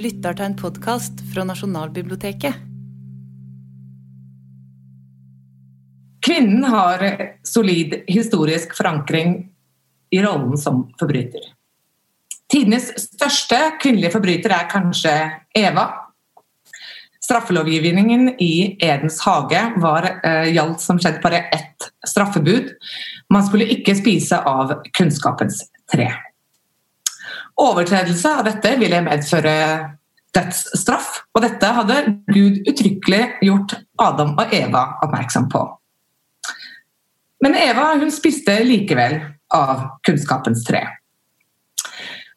lytter til en podkast fra Nasjonalbiblioteket. Kvinnen har solid historisk forankring i rollen som forbryter. Tidenes største kvinnelige forbryter er kanskje Eva. Straffelovgivningen i Edens hage var, eh, gjaldt som skjedd bare ett straffebud. Man skulle ikke spise av kunnskapens tre. Overtredelse av dette ville medføre dødsstraff, og dette hadde Gud uttrykkelig gjort Adam og Eva oppmerksom på. Men Eva hun spiste likevel av kunnskapens tre.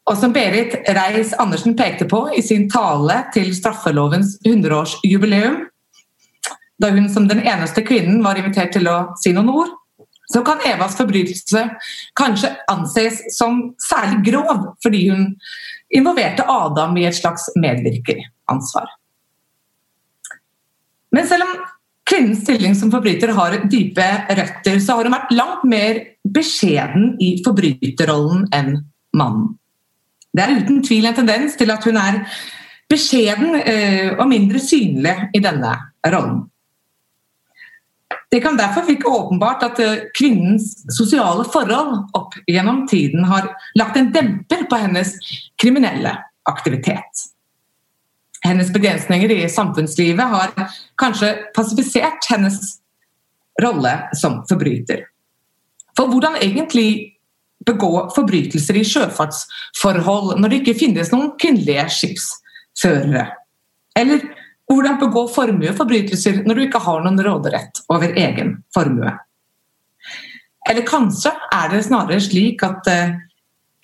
Og som Berit Reiss-Andersen pekte på i sin tale til straffelovens 100-årsjubileum, da hun som den eneste kvinnen var invitert til å si noen ord, så kan Evas forbrytelse kanskje anses som særlig grov, fordi hun involverte Adam i et slags medvirkeransvar. Men selv om kvinnens stilling som forbryter har dype røtter, så har hun vært langt mer beskjeden i forbryterrollen enn mannen. Det er uten tvil en tendens til at hun er beskjeden eh, og mindre synlig i denne rollen. Det kan derfor virke åpenbart at eh, kvinnens sosiale forhold opp gjennom tiden har lagt en demper på hennes kriminelle aktivitet. Hennes begrensninger i samfunnslivet har kanskje passifisert hennes rolle som forbryter. For hvordan egentlig begå forbrytelser i sjøfartsforhold når det ikke finnes noen kvinnelige skipsførere? Eller hvordan begå formueforbrytelser når du ikke har noen råderett over egen formue? Eller kanskje er det snarere slik at uh,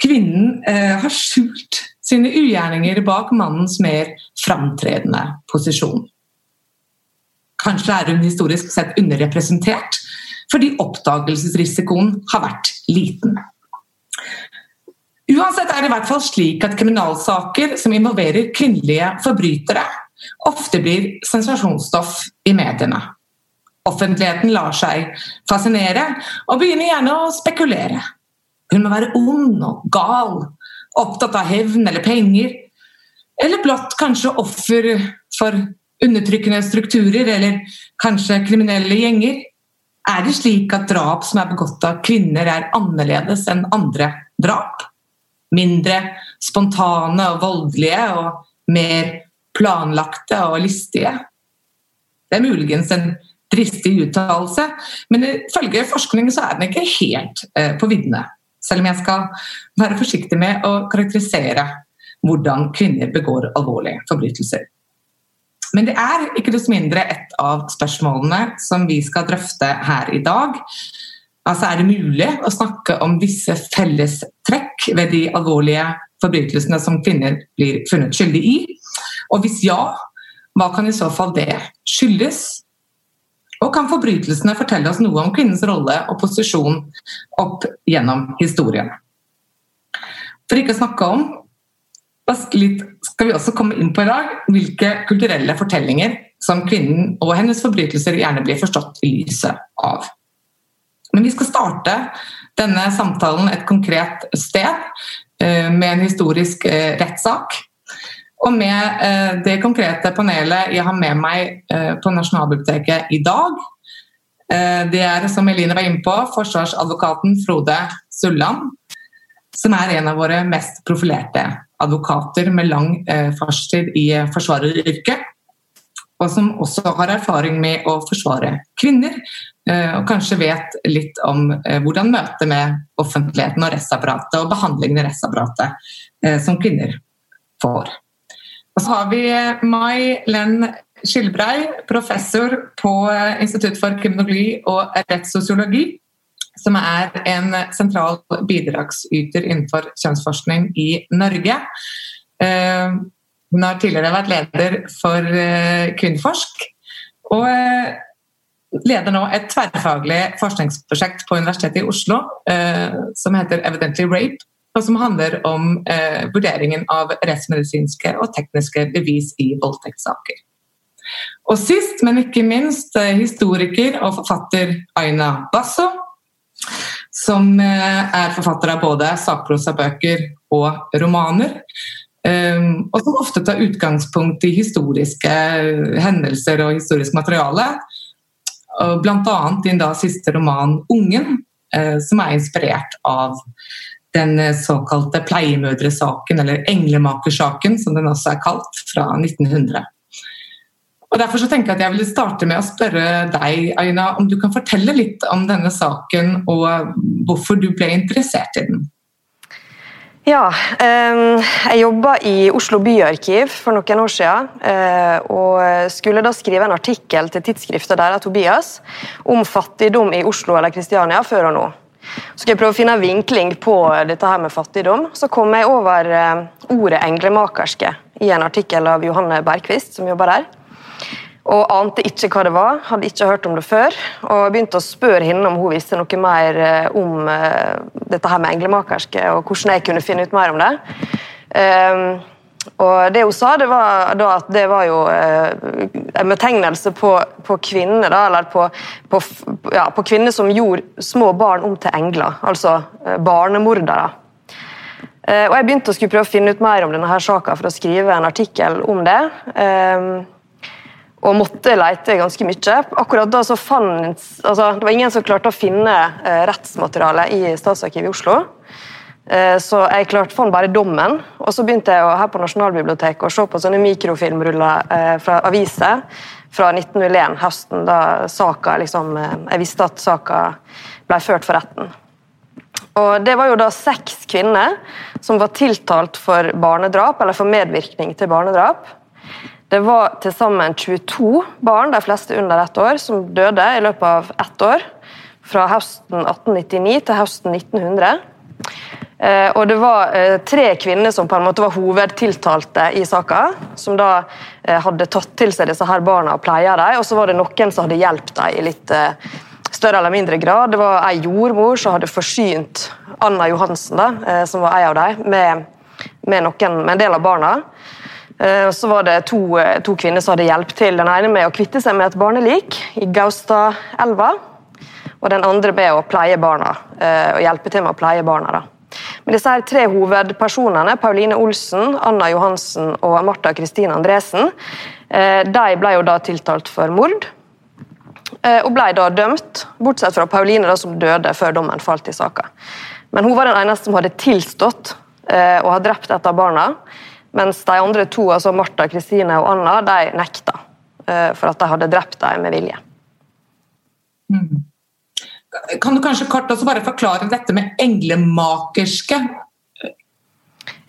kvinnen uh, har skjult sine ugjerninger bak mannens mer framtredende posisjon. Kanskje er hun historisk sett underrepresentert fordi oppdagelsesrisikoen har vært liten. Uansett er det i hvert fall slik at kriminalsaker som involverer kvinnelige forbrytere, ofte blir sensasjonsstoff i mediene. Offentligheten lar seg fascinere og begynner gjerne å spekulere. Hun må være ond og gal, opptatt av hevn eller penger. Eller blott kanskje offer for undertrykkende strukturer eller kanskje kriminelle gjenger. Er det slik at drap som er begått av kvinner er annerledes enn andre drap? Mindre spontane og voldelige og mer planlagte og listige. Det er muligens en dristig uttalelse, men ifølge forskning så er den ikke helt eh, på viddene. Selv om jeg skal være forsiktig med å karakterisere hvordan kvinner begår alvorlige forbrytelser. Men det er ikke desto mindre et av spørsmålene som vi skal drøfte her i dag. Altså Er det mulig å snakke om visse fellestrekk ved de alvorlige forbrytelsene som kvinner blir funnet skyldig i? Og hvis ja, hva kan i så fall det skyldes? Og kan forbrytelsene fortelle oss noe om kvinnens rolle og posisjon opp gjennom historien? For ikke å snakke om litt, skal vi også komme inn på i dag hvilke kulturelle fortellinger som kvinnen og hennes forbrytelser gjerne blir forstått i lyset av. Men vi skal starte denne samtalen et konkret sted eh, med en historisk eh, rettssak og med eh, det konkrete panelet jeg har med meg eh, på Nasjonalbiblioteket i dag, eh, det er, som Eline var inne på, forsvarsadvokaten Frode Sulland. Som er en av våre mest profilerte advokater med lang fartstid i forsvareryrket. Og som også har erfaring med å forsvare kvinner, og kanskje vet litt om hvordan møtet med offentligheten og rettsapparatet og behandlingen i rettsapparatet som kvinner får. Så har vi Mai Len Skilbrei, professor på Institutt for kriminologi og rettssosiologi. Som er en sentral bidragsyter innenfor kjønnsforskning i Norge. Eh, hun har tidligere vært leder for eh, Kvinnforsk. Og eh, leder nå et tverrfaglig forskningsprosjekt på Universitetet i Oslo som heter Evidently Rape, og som handler om eh, vurderingen av rettsmedisinske og tekniske bevis i voldtektssaker. Og sist, men ikke minst, eh, historiker og forfatter Aina Basso, som eh, er forfatter av både sakprosabøker og romaner. Um, og som ofte tar utgangspunkt i historiske hendelser og historisk materiale. Bl.a. din da siste roman 'Ungen', eh, som er inspirert av den såkalte pleiemødresaken, eller englemakersaken, som den også er kalt, fra 1900. Og Derfor så tenker jeg at jeg vil starte med å spørre deg, Aina, om du kan fortelle litt om denne saken og hvorfor du ble interessert i den? Ja, jeg jobba i Oslo byarkiv for noen år siden. Eh, og skulle da skrive en artikkel til tidsskriftet deres Tobias om fattigdom i Oslo eller Kristiania før og nå. Så skal jeg prøve å finne en vinkling på dette her med fattigdom. Så kom jeg over eh, ordet 'englemakerske' i en artikkel av Johanne Bergqvist, som jobber der og ante ikke hva det var. Hadde ikke hørt om det før. og Begynte å spørre henne om hun visste noe mer eh, om dette her med englemakerske, og hvordan jeg kunne finne ut mer om det. Og Det hun sa, det var da at det var jo uh, en betegnelse på, på kvinner, da, eller på, på, ja, på, kvinner som gjorde små barn om til engler, altså uh, barnemordere. og Jeg begynte å skulle prøve å finne ut mer om denne her saka for å skrive en artikkel om det. Um, og måtte lete ganske mye. Akkurat da så fant, altså, Det var ingen som klarte å finne rettsmaterialet rettsmateriale i Statsarkivet i Oslo. Eh, så jeg klarte fant bare dommen. Og så begynte jeg her på Nasjonalbiblioteket å se på sånne mikrofilmruller eh, fra aviser fra 1901, høsten, da saka liksom, eh, Jeg visste at saka ble ført for retten. Og Det var jo da seks kvinner som var tiltalt for barnedrap, eller for medvirkning til barnedrap. Det var til sammen 22 barn, de fleste under ett år, som døde i løpet av ett år. Fra høsten 1899 til høsten 1900. Eh, og det var eh, tre kvinner som på en måte var hovedtiltalte i saka. Som da eh, hadde tatt til seg disse her barna og pleia dem. Og så var det noen som hadde hjulpet dem i litt større eller mindre grad. Det var ei jordmor som hadde forsynt Anna Johansen, da, som var ei av dem, med, med, noen, med en del av barna. Så var det to, to, kvinner som hadde hjulpet til. Den ene med å kvitte seg med et barnelik i Gaustadelva. Og den andre med å pleie barna, og hjelpe til med å pleie barna. Da. Men disse her tre hovedpersonene, Pauline Olsen, Anna Johansen og Martha Kristine Andresen, de ble jo da tiltalt for mord. Og ble da dømt, bortsett fra Pauline, da, som døde før dommen falt i saka. Men hun var den eneste som hadde tilstått og ha drept et av barna. Mens de andre to, altså Martha, Kristine og Anna, de nekta for at de hadde drept dem med vilje. Mm. Kan du kanskje kort også bare forklare dette med englemakerske?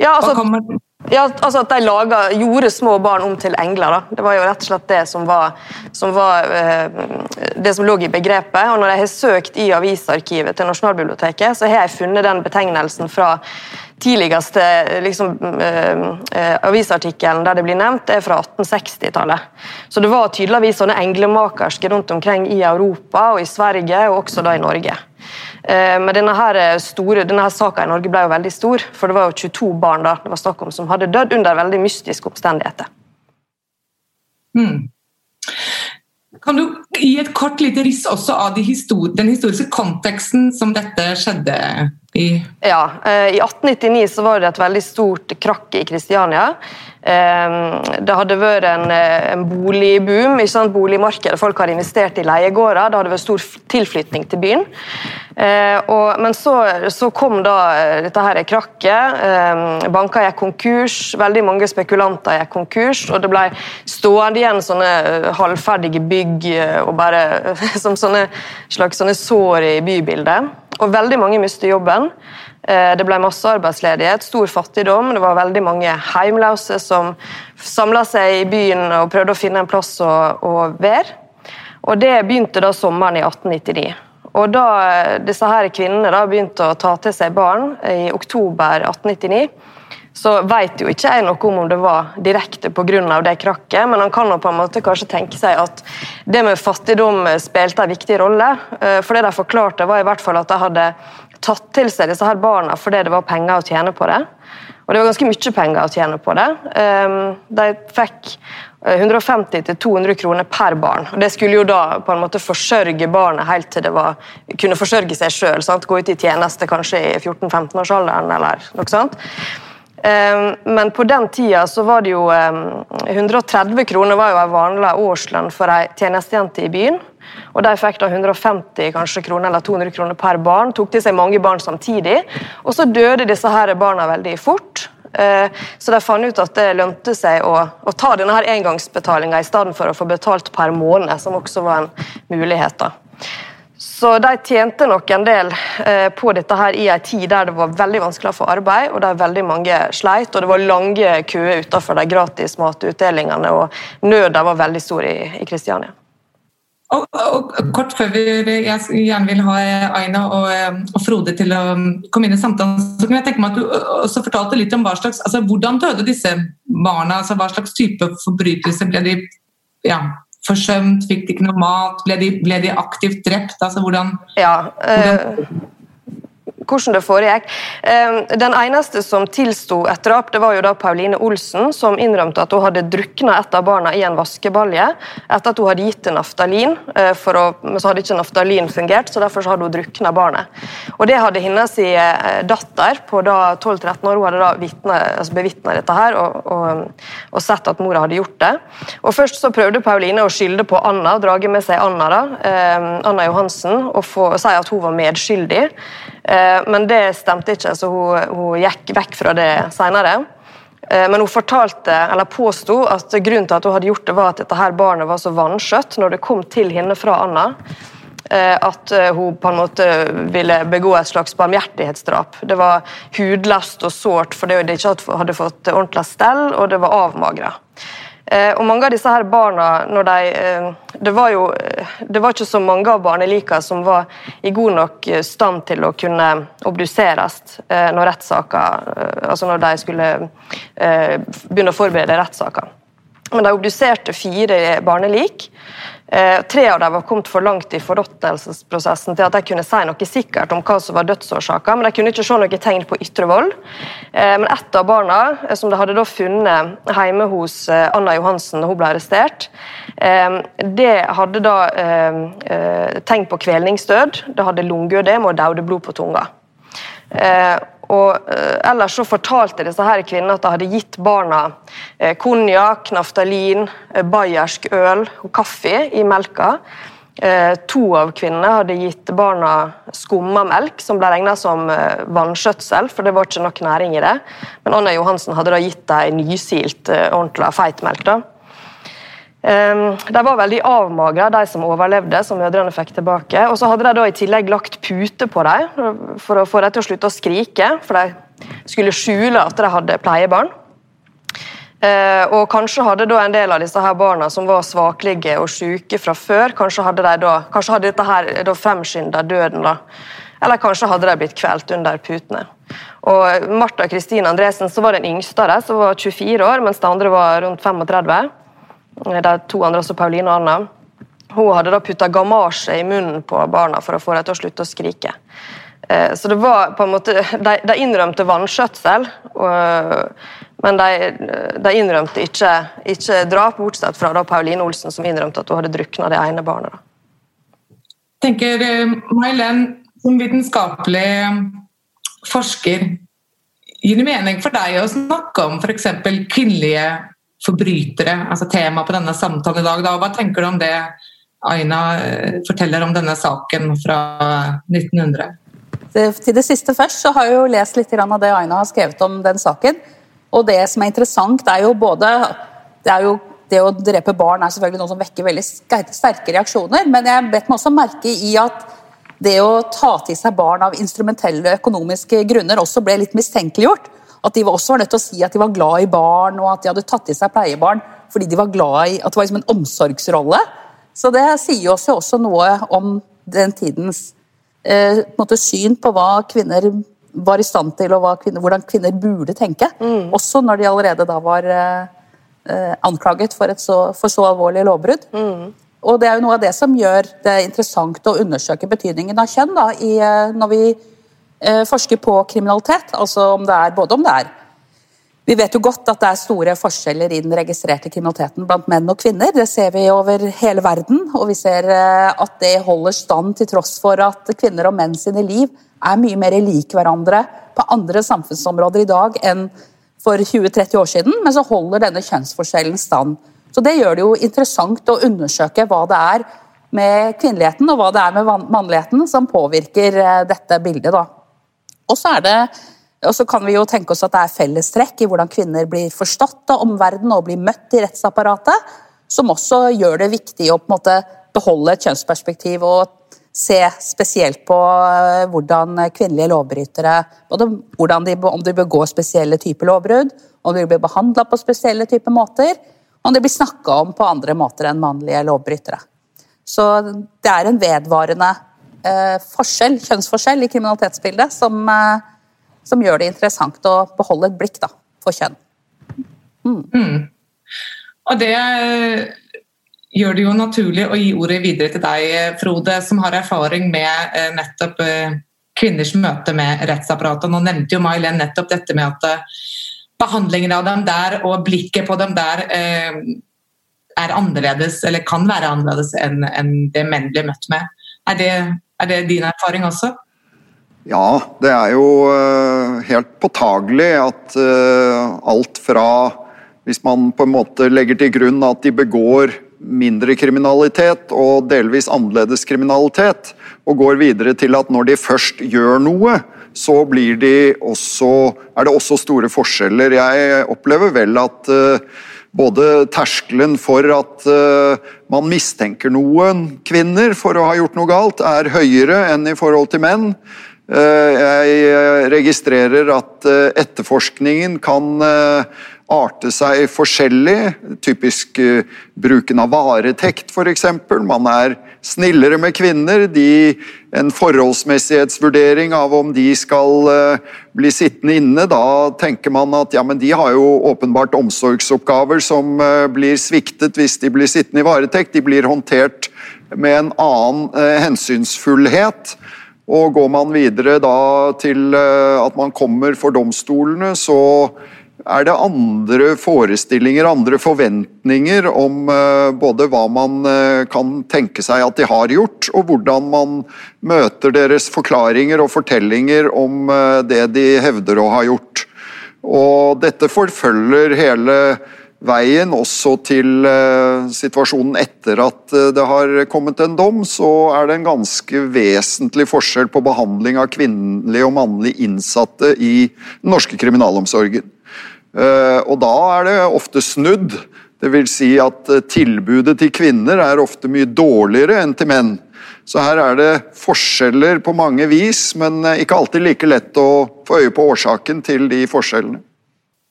Ja, altså, ja, altså at de laget, gjorde små barn om til engler. Da. Det var jo rett og slett det som var, som var uh, det som lå i begrepet. Og når jeg har søkt i avisarkivet til Nasjonalbiblioteket, så har jeg funnet den betegnelsen fra tidligste liksom, eh, avisartikkelen der det blir nevnt, er fra 1860-tallet. Så det var tydeligvis sånne englemakerske rundt omkring i Europa og i Sverige, og også da i Norge. Eh, men denne, her store, denne her saka i Norge ble jo veldig stor, for det var jo 22 barn da, det var snakk om som hadde dødd under veldig mystiske omstendigheter. Mm. Kan du gi et kort lite riss også av de histor den historiske konteksten som dette skjedde i? Ja, eh, I 1899 så var det et veldig stort krakk i Kristiania. Ehm, det hadde vært en, eh, en boligboom, ikke sant? boligmarkedet. Folk hadde investert i leiegårder. Det hadde vært stor tilflytning til byen. Eh, og, men så, så, kom da dette her krakket. Eh, banker gikk konkurs, veldig mange spekulanter gikk konkurs. Og det ble stående igjen sånne halvferdige bygg og bare som sånne slags sånne sår i bybildet. Og veldig mange mistet jobben. Eh, det ble massearbeidsledighet, stor fattigdom. Det var veldig mange heimløse som samla seg i byen og prøvde å finne en plass å, å være. Og Det begynte da sommeren i 1899. Og Da eh, disse her kvinnene da begynte å ta til seg barn i oktober 1899, så vet jo ikke jeg noe om om det var direkte pga. det krakket, men han kan jo på en måte kanskje tenke seg at det med fattigdom spilte en viktig rolle. Eh, for det de forklarte, var i hvert fall at de hadde tatt til seg disse her barna fordi det var penger å tjene på det. Og det var ganske mye penger å tjene på det. Ehm, de fikk 150-200 eh, kroner per barn. og Det skulle jo da på en måte forsørge barnet helt til det var, kunne forsørge seg sjøl. Gå ut i tjeneste kanskje i 14-15-årsalderen eller noe sånt. Men på den tida så var det jo 130 kroner var jo en vanlig årslønn for ei tjenestejente i byen. Og De fikk da 150 kanskje, kroner eller 200 kroner per barn, tok til seg mange barn samtidig. Og så døde disse her barna veldig fort. Så de fant ut at det lønte seg å, å ta denne her engangsbetalinga i stedet for å få betalt per måned, som også var en mulighet. da. Så de tjente nok en del eh, på dette her i en tid der det var veldig vanskelig å få arbeid, og der veldig mange sleit, og det var lange køer utenfor de gratis matutdelingene, og nøda var veldig stor i, Kristiania. Og, og, Kort før vi jeg gjerne vil ha Aina og, eh, og, Frode til å komme inn i samtalen, så kan jeg tenke meg at du også fortalte litt om hva slags, altså hvordan døde disse barna? altså Hva slags type forbrytelser ble de ja, forsømt, fikk de ikke noe mat? Ble de, ble de aktivt drept? Altså, hvordan, ja, hvordan hvordan det foregikk. Ehm, den eneste som tilsto et drap, det var jo da Pauline Olsen, som innrømte at hun hadde drukna et av barna i en vaskebalje etter at hun hadde gitt det naftalin. Eh, å, men så hadde ikke naftalin fungert, så derfor så hadde hun drukna barnet. Og Det hadde hennes eh, datter på da 12-13 år. Hun hadde da vitne, altså bevitna dette her og, og, og, sett at mora hadde gjort det. Og Først så prøvde Pauline å skylde på Anna, drage med seg Anna, da, eh, Anna Johansen, og, få, og si at hun var medskyldig. Eh, men det stemte ikke, så hun, hun gikk vekk fra det senere. Eh, men hun fortalte, eller påsto at grunnen til at hun hadde gjort det, var at dette her barnet var så vanskjøtt når det kom til henne fra Anna, eh, at hun på en måte ville begå et slags barmhjertighetsdrap. Det var hudløst og sårt fordi det ikke hadde fått ordentlig stell, og det var avmagra. Eh, og mange av disse her barna, når de, eh, det, var jo, det var ikke så mange av barnelika som var i god nok stand til å kunne obduseres når rettssaker, altså når de skulle begynne å forberede rettssaker. Men de obduserte fire barnelik. Eh, tre av dem var kommet for langt i forråtnelsesprosessen til at de kunne si noe sikkert om hva som var dødsårsaken, men de kunne ikke se noe tegn på ytre vold. Eh, men ett av barna, eh, som de hadde da funnet hjemme hos Anna Johansen da hun ble arrestert, det hadde da tegn på kvelningsdød. Det hadde lungeødem og døde blod på tunga. Og eh, Ellers så fortalte disse her kvinnene at de hadde gitt barna eh, konjakk, naftalin, eh, bayersk øl og kaffe i melka. To av kvinnene hadde gitt barna skumma melk, som ble regna som vannskjøtsel, for det var ikke nok næring i det. Men Anna Johansen hadde da gitt dem nysilt, ordentlig feit melk. da. Ehm, de var veldig avmagra, de som overlevde, som mødrene fikk tilbake. Og så hadde de da i tillegg lagt pute på dem for å få dem til å slutte å skrike, for de skulle skjule at de hadde pleiebarn. Ehm, og kanskje hadde da en del av disse her barna som var svaklige og syke fra før, kanskje hadde, de da, kanskje hadde dette her da fremskynda døden. da. Eller kanskje hadde de blitt kvelt under putene. Og Martha Kristine Andresen så var den yngste av dem, som var 24 år, mens de andre var rundt 35. De to andre, altså Pauline og Anna. Hun hadde da putta gamasje i munnen på barna for å få dem til å slutte å skrike. Eh, så det var på en måte, De, de innrømte vanskjøtsel, men de, de innrømte ikke, ikke, drap, bortsett fra da Pauline Olsen, som innrømte at hun hadde drukna det ene barnet. tenker Mailen, som vitenskapelig forsker, gir det mening for deg å snakke om f.eks. kvinnelige forbrytere, altså tema på denne samtalen i dag. Da. Hva tenker du om det Aina eh, forteller om denne saken fra 1900? Det, til det siste først, så har jeg jo lest litt av det Aina har skrevet om den saken. Og det som er interessant, er jo både det, jo, det å drepe barn er selvfølgelig noe som vekker veldig sterke reaksjoner, men jeg bet meg også merke i at det å ta til seg barn av instrumentelle økonomiske grunner også ble litt mistenkeliggjort. At de også var nødt til å si at de var glad i barn, og at de hadde tatt i seg pleiebarn fordi de var glad i at det var liksom en omsorgsrolle. Så det sier oss jo også noe om den tidens eh, på måte, syn på hva kvinner var i stand til, og kvinner, hvordan kvinner burde tenke. Mm. Også når de allerede da var eh, eh, anklaget for, så, for så alvorlige lovbrudd. Mm. Og det er jo noe av det som gjør det interessant å undersøke betydningen av kjønn da, i, eh, når vi forsker på kriminalitet, altså om det er både om det er Vi vet jo godt at det er store forskjeller i den registrerte kriminaliteten blant menn og kvinner. Det ser vi over hele verden, og vi ser eh, at det holder stand til tross for at kvinner og menn sine liv er mye mer lik hverandre på andre samfunnsområder i dag enn for 20-30 år siden, men så holder denne kjønnsforskjellen stand. Så Det gjør det jo interessant å undersøke hva det er med kvinneligheten og hva det er med mannligheten som påvirker eh, dette bildet. da. Og så er det og så kan vi jo tenke oss at det er fellestrekk i hvordan kvinner blir forstått av omverdenen og blir møtt i rettsapparatet, som også gjør det viktig å på en måte beholde et kjønnsperspektiv og se spesielt på eh, hvordan kvinnelige lovbrytere både de, Om de begår spesielle typer lovbrudd, om de blir behandla på spesielle typer måter, om de blir snakka om på andre måter enn mannlige lovbrytere. Så det er en vedvarende forskjell, kjønnsforskjell i kriminalitetsbildet som, eh, som, gjør det interessant å beholde et blikk da, for kjønn. Mm. Mm. Og det gjør det jo naturlig å gi ordet videre til deg, Frode, som har erfaring med eh, nettopp eh, kvinners møte med rettsapparatet. Nå nevnte jo May-Len nettopp dette med at eh, behandlingen av dem der og blikket på dem der er annerledes, eller kan være annerledes enn det menn blir møtt med. Er det, er det din erfaring også? Ja, det er jo helt påtagelig at alt fra hvis man på en måte legger til grunn at de begår mindre kriminalitet og delvis annerledes kriminalitet, og går videre til at når de først gjør noe, så blir de også, er det også store forskjeller. Jeg opplever vel at uh, både terskelen for at uh, man mistenker noen kvinner for å ha gjort noe galt, er høyere enn i forhold til menn. Uh, jeg registrerer at etterforskningen kan arte seg forskjellig. Typisk uh, bruken av varetekt, f.eks. Man er snillere med kvinner. De, en forholdsmessighetsvurdering av om de skal uh, bli sittende inne. Da tenker man at ja, men de har jo åpenbart omsorgsoppgaver som uh, blir sviktet hvis de blir sittende i varetekt. De blir håndtert med en annen hensynsfullhet. Og går man videre da til at man kommer for domstolene, så er det andre forestillinger, andre forventninger om eh, både hva man eh, kan tenke seg at de har gjort, og hvordan man møter deres forklaringer og fortellinger om eh, det de hevder å ha gjort. Og dette forfølger hele veien også til situasjonen etter at det har kommet en dom, så er det en ganske vesentlig forskjell på behandling av kvinnelige og mannlige innsatte i den norske kriminalomsorgen. Eh, og da er det ofte snudd. Det vil si at eh, tilbudet til kvinner er ofte mye dårligere enn til menn. Så her er det forskjeller på mange vis, men eh, ikke alltid like lett å få øye på årsaken til de forskjellene.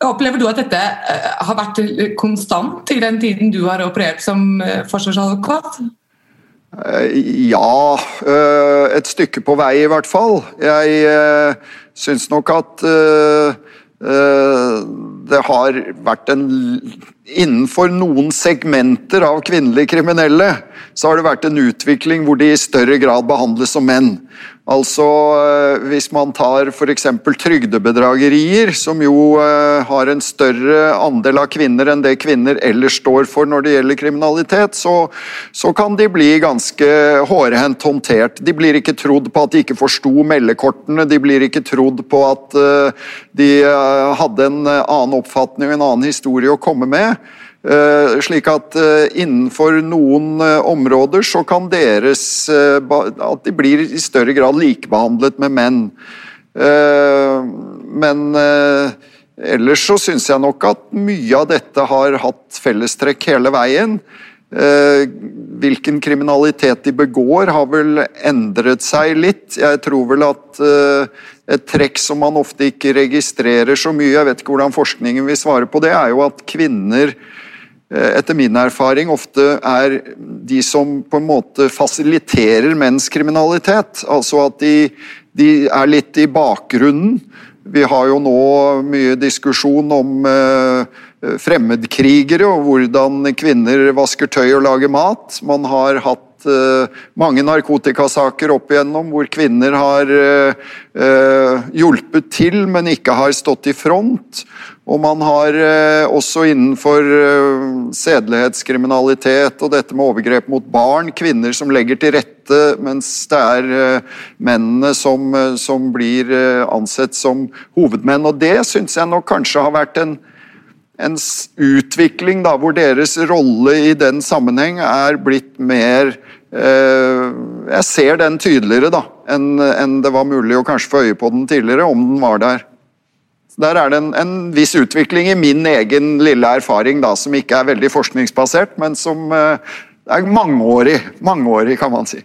Opplever du at dette har vært konstant i den tiden du har operert som forsvarsadvokat? Ja, et stykke på vei i hvert fall. Jeg syns nok at Eh, det har vært en Innenfor noen segmenter av kvinnelige kriminelle så har det vært en utvikling hvor de i større grad behandles som menn. Altså eh, Hvis man tar f.eks. trygdebedragerier, som jo eh, har en større andel av kvinner enn det kvinner ellers står for når det gjelder kriminalitet, så, så kan de bli ganske hårhendt håndtert. De blir ikke trodd på at de ikke forsto meldekortene, de blir ikke trodd på at uh, de hadde en annen oppfatning og en annen historie å komme med. Eh, slik at eh, innenfor noen eh, områder så kan deres At de blir i større grad likebehandlet med menn. Men ellers så syns jeg nok at mye av dette har hatt fellestrekk hele veien. Hvilken kriminalitet de begår, har vel endret seg litt. Jeg tror vel at et trekk som man ofte ikke registrerer så mye, jeg vet ikke hvordan forskningen vil svare på det, er jo at kvinner Eh, etter min erfaring ofte er de som på en måte fasiliterer menns kriminalitet. Altså at de, de er litt i bakgrunnen. Vi har jo nå mye diskusjon om uh, fremmedkrigere og hvordan kvinner vasker tøy og lager mat. Man har hatt uh, mange narkotikasaker opp igjennom hvor kvinner har uh, hjulpet til, men ikke har stått i front. Og man har eh, også innenfor eh, sedelighetskriminalitet og dette med overgrep mot barn, kvinner som legger til rette, mens det er eh, mennene som, eh, som blir eh, ansett som hovedmenn. Og det syns jeg nok kanskje har vært en, en utvikling da, hvor deres rolle i den sammenheng er blitt mer eh, Jeg ser den tydeligere da, enn en det var mulig å kanskje få øye på den tidligere, om den var der. Så Der er det en, en viss utvikling i min egen lille erfaring, da, som ikke er veldig forskningsbasert, men som eh, er mangeårig, mangeårig, kan man si.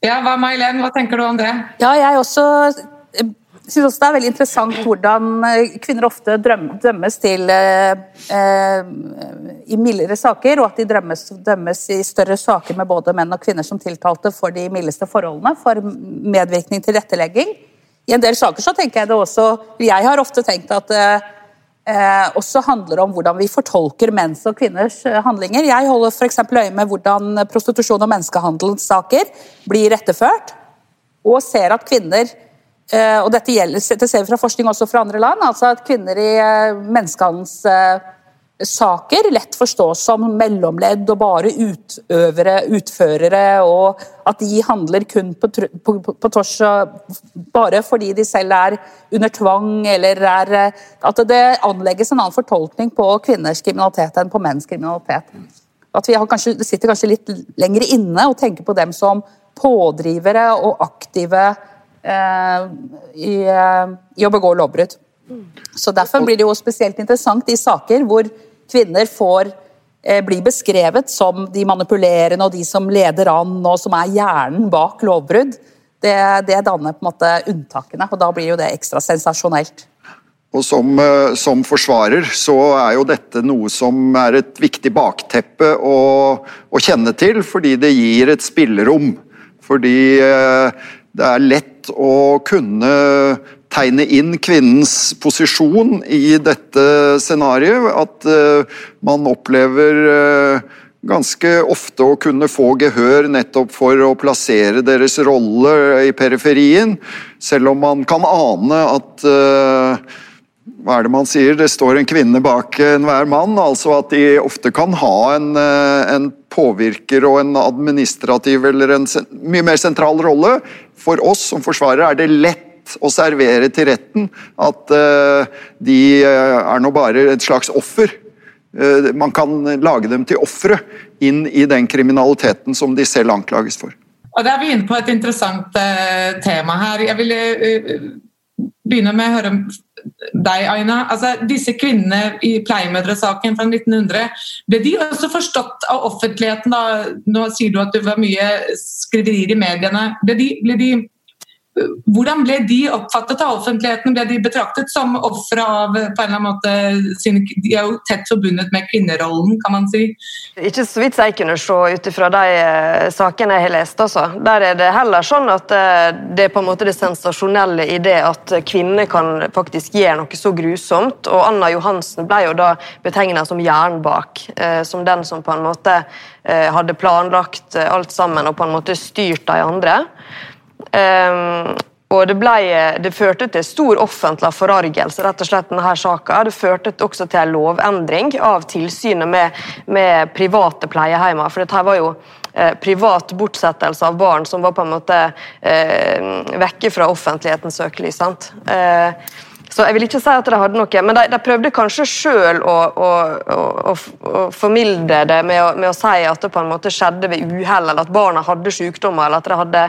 Ja, hva May-Len, hva tenker du om det? Ja, jeg også eh, synes også det er veldig interessant hvordan eh, kvinner ofte dømmes til eh, eh, i mildere saker, og at de dømmes, dømmes i større saker med både menn og kvinner som tiltalte for de mildeste forholdene, for medvirkning til rettelegging. I en del saker så tenker jeg det også Jeg har ofte tenkt at det eh, også handler om hvordan vi fortolker menns og kvinners eh, handlinger. Jeg holder f.eks. øye med hvordan prostitusjon og menneskehandelssaker blir retteført, og ser at kvinner eh, og dette, gjelder, dette ser vi fra forskning også fra andre land, altså at kvinner i eh, menneskehandelssaker lett forstås som mellomledd og bare utøvere, utførere, og at de handler kun på, på, på, tvers bare fordi de selv er under tvang, eller er eh, At det anlegges en annen fortolkning på kvinners kriminalitet enn på menns kriminalitet. At vi kanskje, sitter kanskje litt lenger inne og tenker på dem som pådrivere og aktive eh, i, eh, i å begå lovbrudd. Så Derfor blir det jo spesielt interessant i saker hvor kvinner får eh, bli beskrevet som de manipulerende og de som leder an og som er hjernen bak lovbrudd. Det, det danner på en måte unntakene, og da blir jo det ekstra sensasjonelt. Og som, eh, som forsvarer så er jo dette noe som er et viktig bakteppe å, å kjenne til, fordi det gir et spillerom. Fordi det er lett å kunne tegne inn kvinnens posisjon i dette scenarioet. At eh, man opplever eh, ganske ofte å kunne få gehør nettopp for å plassere deres rolle i periferien, selv om man kan ane at eh, hva er det man sier, det står en kvinne bak enhver mann. Altså at de ofte kan ha en, en påvirker og en administrativ eller en mye mer sentral rolle. For oss som forsvarere er det lett å servere til retten at uh, de eh, er nå bare et slags offer. Uh, man kan lage dem til ofre inn i den kriminaliteten som de selv anklages for. Og Da er vi inne på et interessant uh, tema her. Jeg ville eh, begynne med å høre deg, Aina. Altså, disse kvinnene i pleiemødresaken fra 1900, ble de også forstått av offentligheten? Da? Nå sier du at det var mye skriverier i mediene. Ble de, ble de, hvordan ble de oppfattet av offentligheten? Ble de betraktet som ofre av på en eller annen måte De er jo tett forbundet med kvinnerollen, kan man si. Ikke så vidt jeg kunne se ut ifra de eh, sakene jeg har lest. Også. Der er det heller sånn at eh, det er på en måte det sensasjonelle i det at kvinner kan faktisk gjøre noe så grusomt. Og Anna Johansen ble jo da betegna som jernbak, eh, som den som på en måte hadde planlagt alt sammen og på en måte styrt de andre. Ehm, og det, ble, det førte til stor offentlig forargelse, rett og slett, denne saka. Det førte også til en lovendring av tilsynet med, med private pleiehjemmer. For dette var jo eh, privat bortsettelse av barn som var på en måte eh, vekke fra offentlighetens søkelys. sant? Eh, så jeg vil ikke si at de hadde noe, men de, de prøvde kanskje sjøl å, å, å, å, formilde det med å, med å si at det på en måte skjedde ved uhell, eller at barna hadde sykdommer, eller at de, hadde,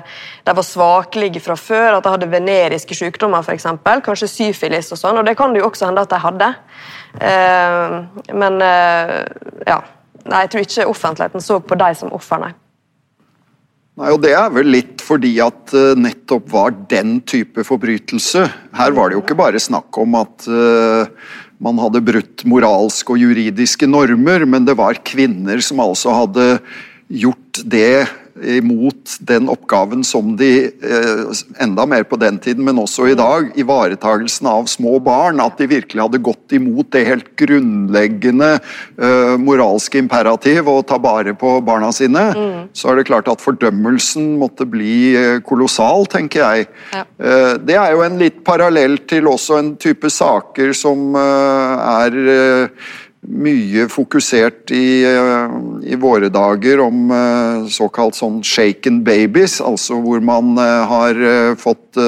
de var svakelige fra før, at de hadde veneriske sykdommer f.eks., kanskje syfilis og sånn, og det kan det jo også hende at de hadde. Eh, men eh, ja. Nei, jeg tror ikke offentligheten så på de som offer, nei. Nei, og Det er vel litt fordi at uh, nettopp var den type forbrytelse. Her var det jo ikke bare snakk om at uh, man hadde brutt moralske og juridiske normer, men det var kvinner som altså hadde gjort det imot den oppgaven som de eh, enda mer på den tiden, men også i dag, ivaretagelsen av små barn. At de virkelig hadde gått imot det helt grunnleggende eh, moralske imperativ å ta bare på barna sine. Mm. Så er det klart at fordømmelsen måtte bli eh, kolossal, tenker jeg. Ja. Det er jo en litt parallell til også en type saker som er mye fokusert i, eh, i, våre dager om uh, såkalt sånn shaken babies, altså hvor man uh, har fått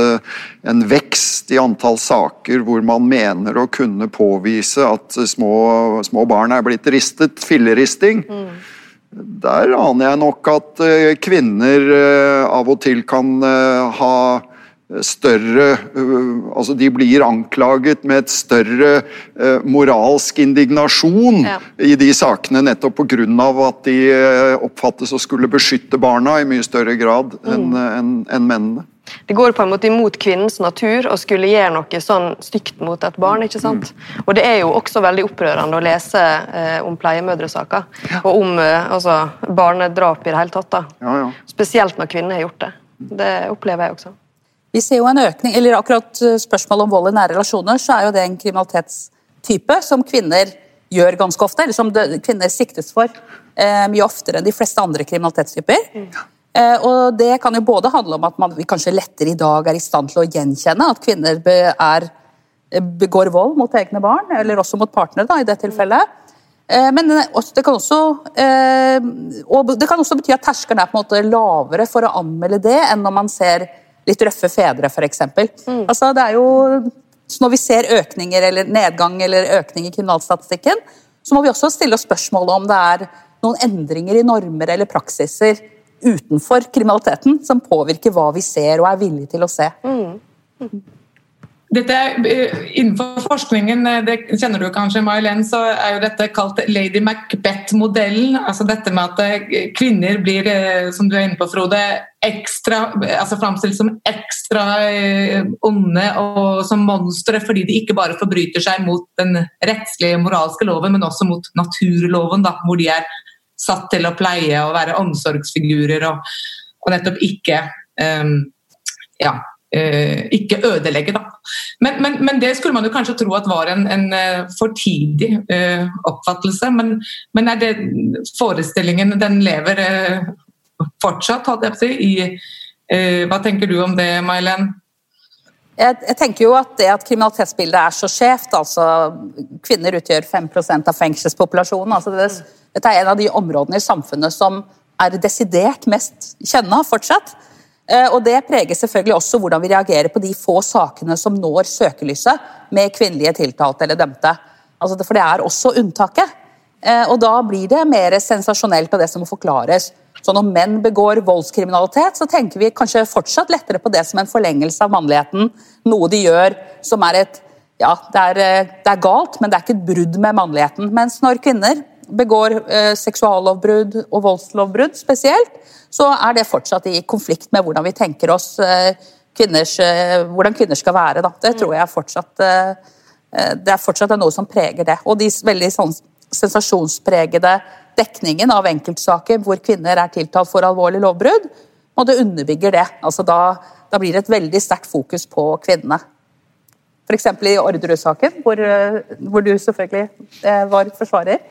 en vekst i antall saker hvor man mener å kunne påvise at små, små barn er blitt ristet, filleristing. Mm. Der aner jeg nok at kvinner av og til kan ha større øh, Altså, de blir anklaget med et større øh, moralsk indignasjon ja. i de sakene, nettopp pga. at de øh, oppfattes å skulle beskytte barna i mye større grad enn mm. en, en mennene. Det går på en måte imot kvinnens natur å skulle gjøre noe sånn stygt mot et barn. ikke sant? Mm. Og Det er jo også veldig opprørende å lese eh, om pleiemødresaker. Ja. Og om eh, altså, barnedrap i det hele tatt. da. Ja, ja. Spesielt når kvinner har gjort det. Det opplever jeg også. Vi ser jo en økning, eller akkurat eh, Spørsmålet om vold i nære relasjoner så er jo det en kriminalitetstype som kvinner gjør ganske ofte, eller som kvinner siktes for eh, mye oftere enn de fleste andre kriminalitetstyper. Mm. Eh, og Det kan jo både handle om at man kanskje lettere i dag er i stand til å gjenkjenne at kvinner be, er, eh, begår vold mot egne barn, eller også mot partnere da, i det tilfellet. Eh, men det kan, også, og det kan også bety at terskelen er på en måte lavere for å anmelde det enn når man ser litt røffe fedre, f.eks. Mm. Altså, det er jo Når vi ser økninger eller nedgang eller økning i kriminalstatistikken, så må vi også stille oss spørsmålet om det er noen endringer i normer eller praksiser utenfor kriminaliteten som påvirker hva vi ser og er villige til å se. Mm. Mm. Dette, er innenfor forskningen, eh, det kjenner du kanskje, May-Len, så er jo dette kalt Lady Macbeth-modellen. altså Dette med at eh, kvinner blir, som du er inne på, Frode, ekstra, altså framstilt som ekstra onde og som monstre fordi de ikke bare forbryter seg mot den rettslige, moralske loven, men også mot naturloven, da, hvor de er satt til å pleie og være omsorgsfigurer og, og nettopp ikke um, ja, Eh, ikke ødelegge. Da. Men, men, men, det skulle man jo kanskje tro at var en, en uh, for tidig uh, oppfattelse. Men, men, er det forestillingen den lever fortsatt, hadde jeg på å si? I, hva tenker du om det? Jeg, jeg, tenker jo at det at kriminalitetsbildet er så skjevt, altså kvinner utgjør 5 av fengselspopulasjonen. altså det, Dette er en av de områdene i samfunnet som er desidert mest kjønna fortsatt. Eh, og Det preger selvfølgelig også hvordan vi reagerer på de få sakene som når søkelyset med kvinnelige tiltalte eller dømte. Altså, for det er også unntaket. Eh, og Da blir det mer sensasjonelt av det som må forklares. Så Når menn begår voldskriminalitet, så tenker vi kanskje fortsatt lettere på det som en forlengelse av mannligheten. Noe de gjør som er et Ja, det er, eh, det er galt, men det er ikke et brudd med mannligheten. Mens når kvinner begår eh, seksuallovbrudd og voldslovbrudd spesielt, så er det fortsatt i konflikt med hvordan vi tenker oss eh, kvinners, eh, hvordan kvinner skal være. Da. Det tror jeg fortsatt det er fortsatt noe som preger det. Og de veldig sånn, sensasjonspregede dekningen av enkeltsaker hvor kvinner er tiltalt for alvorlig lovbrudd, og det underbygger det. Altså da, da blir det et veldig sterkt fokus på kvinnene. F.eks. i Orderud-saken, hvor, hvor, du selvfølgelig var forsvarer.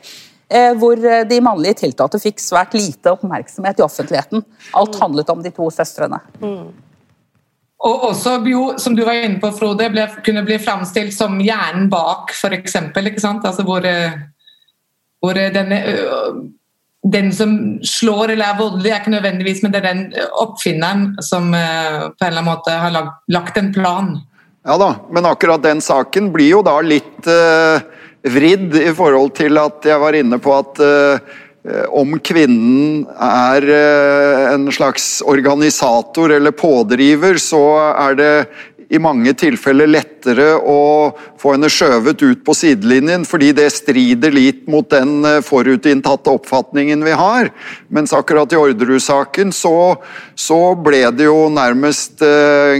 Eh, hvor eh, de mannlige tiltalte fikk svært lite oppmerksomhet i offentligheten. Alt handlet om de to søstrene. Mm. Og også, jo, som du var inne på, Frode, ble, kunne bli framstilt som hjernen bak, f.eks. Altså hvor, eh, hvor denne, den som slår eller er voldelig, er ikke nødvendigvis, men det er den oppfinneren som på en eller annen måte har lagt, lagt en plan. Ja da, men akkurat den saken blir jo da litt uh vridd i forhold til at jeg var inne på at uh, om kvinnen er uh, en slags organisator eller pådriver, så er det i mange tilfeller lettere å få henne skjøvet ut på sidelinjen, fordi det strider litt mot den eh, forutinntatte oppfatningen vi har. Mens akkurat i Orderud-saken så, så, ble det jo nærmest eh,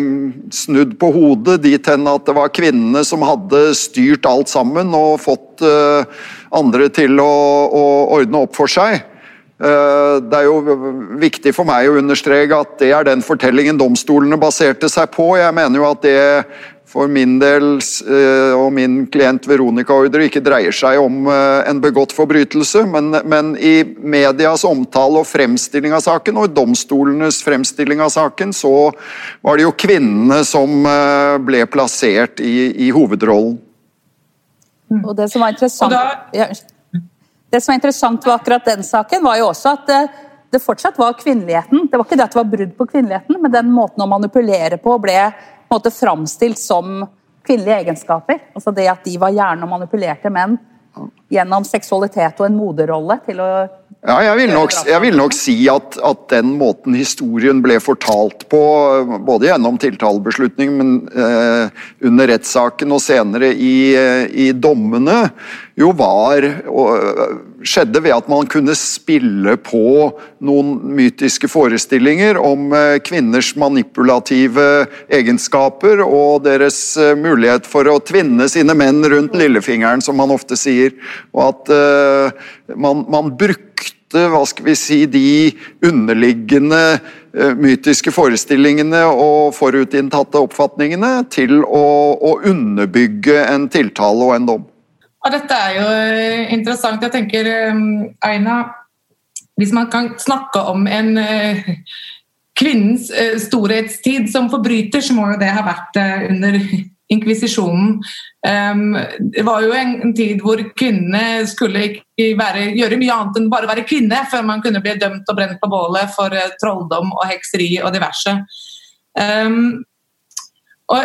snudd på hodet, dit hen at det var kvinnene som hadde styrt alt sammen og fått eh, andre til å, å ordne opp for seg. Eh, det er jo viktig for meg å understreke at det er den fortellingen domstolene baserte seg på. Jeg mener jo at det for min del eh, og min klient Veronica Ordre ikke dreier seg om eh, en begått forbrytelse, men, men, i medias omtale og fremstilling av saken, og i domstolenes fremstilling av saken, så var det jo kvinnene som ble plassert i, i hovedrollen. Og det som var interessant... Da, det som var interessant var akkurat den saken, var jo også at det, det, fortsatt var kvinneligheten. Det var ikke det at det var brudd på kvinneligheten, men den måten å manipulere på ble på en måte framstilt som kvinnelige egenskaper. Altså det at de var gjerne og manipulerte menn gjennom seksualitet og en moderrolle til å ja, jeg vil nok, jeg vil nok si at, at, den måten historien ble fortalt på, både gjennom tiltalebeslutningen, men eh, under rettssaken og senere i, eh, i dommene, jo var og, skjedde ved at man kunne spille på noen mytiske forestillinger om eh, kvinners manipulative egenskaper og deres eh, mulighet for å tvinne sine menn rundt lillefingeren, som man ofte sier. Og at uh, man, man brukte hva skal vi si, de underliggende mytiske forestillingene og forutinntatte oppfatningene til å, å underbygge en tiltale og en dom. Og dette er jo eh, interessant. Jeg tenker, Aina, hvis man kan snakke om en kvinnens storhetstid som forbryter, så må jo det ha vært under inkvisisjonen. Det var jo en, tid hvor kvinnene skulle ikke være, gjøre mye annet enn bare være kvinne før man kunne bli dømt og brent på bålet for trolldom og hekseri og diverse. Og,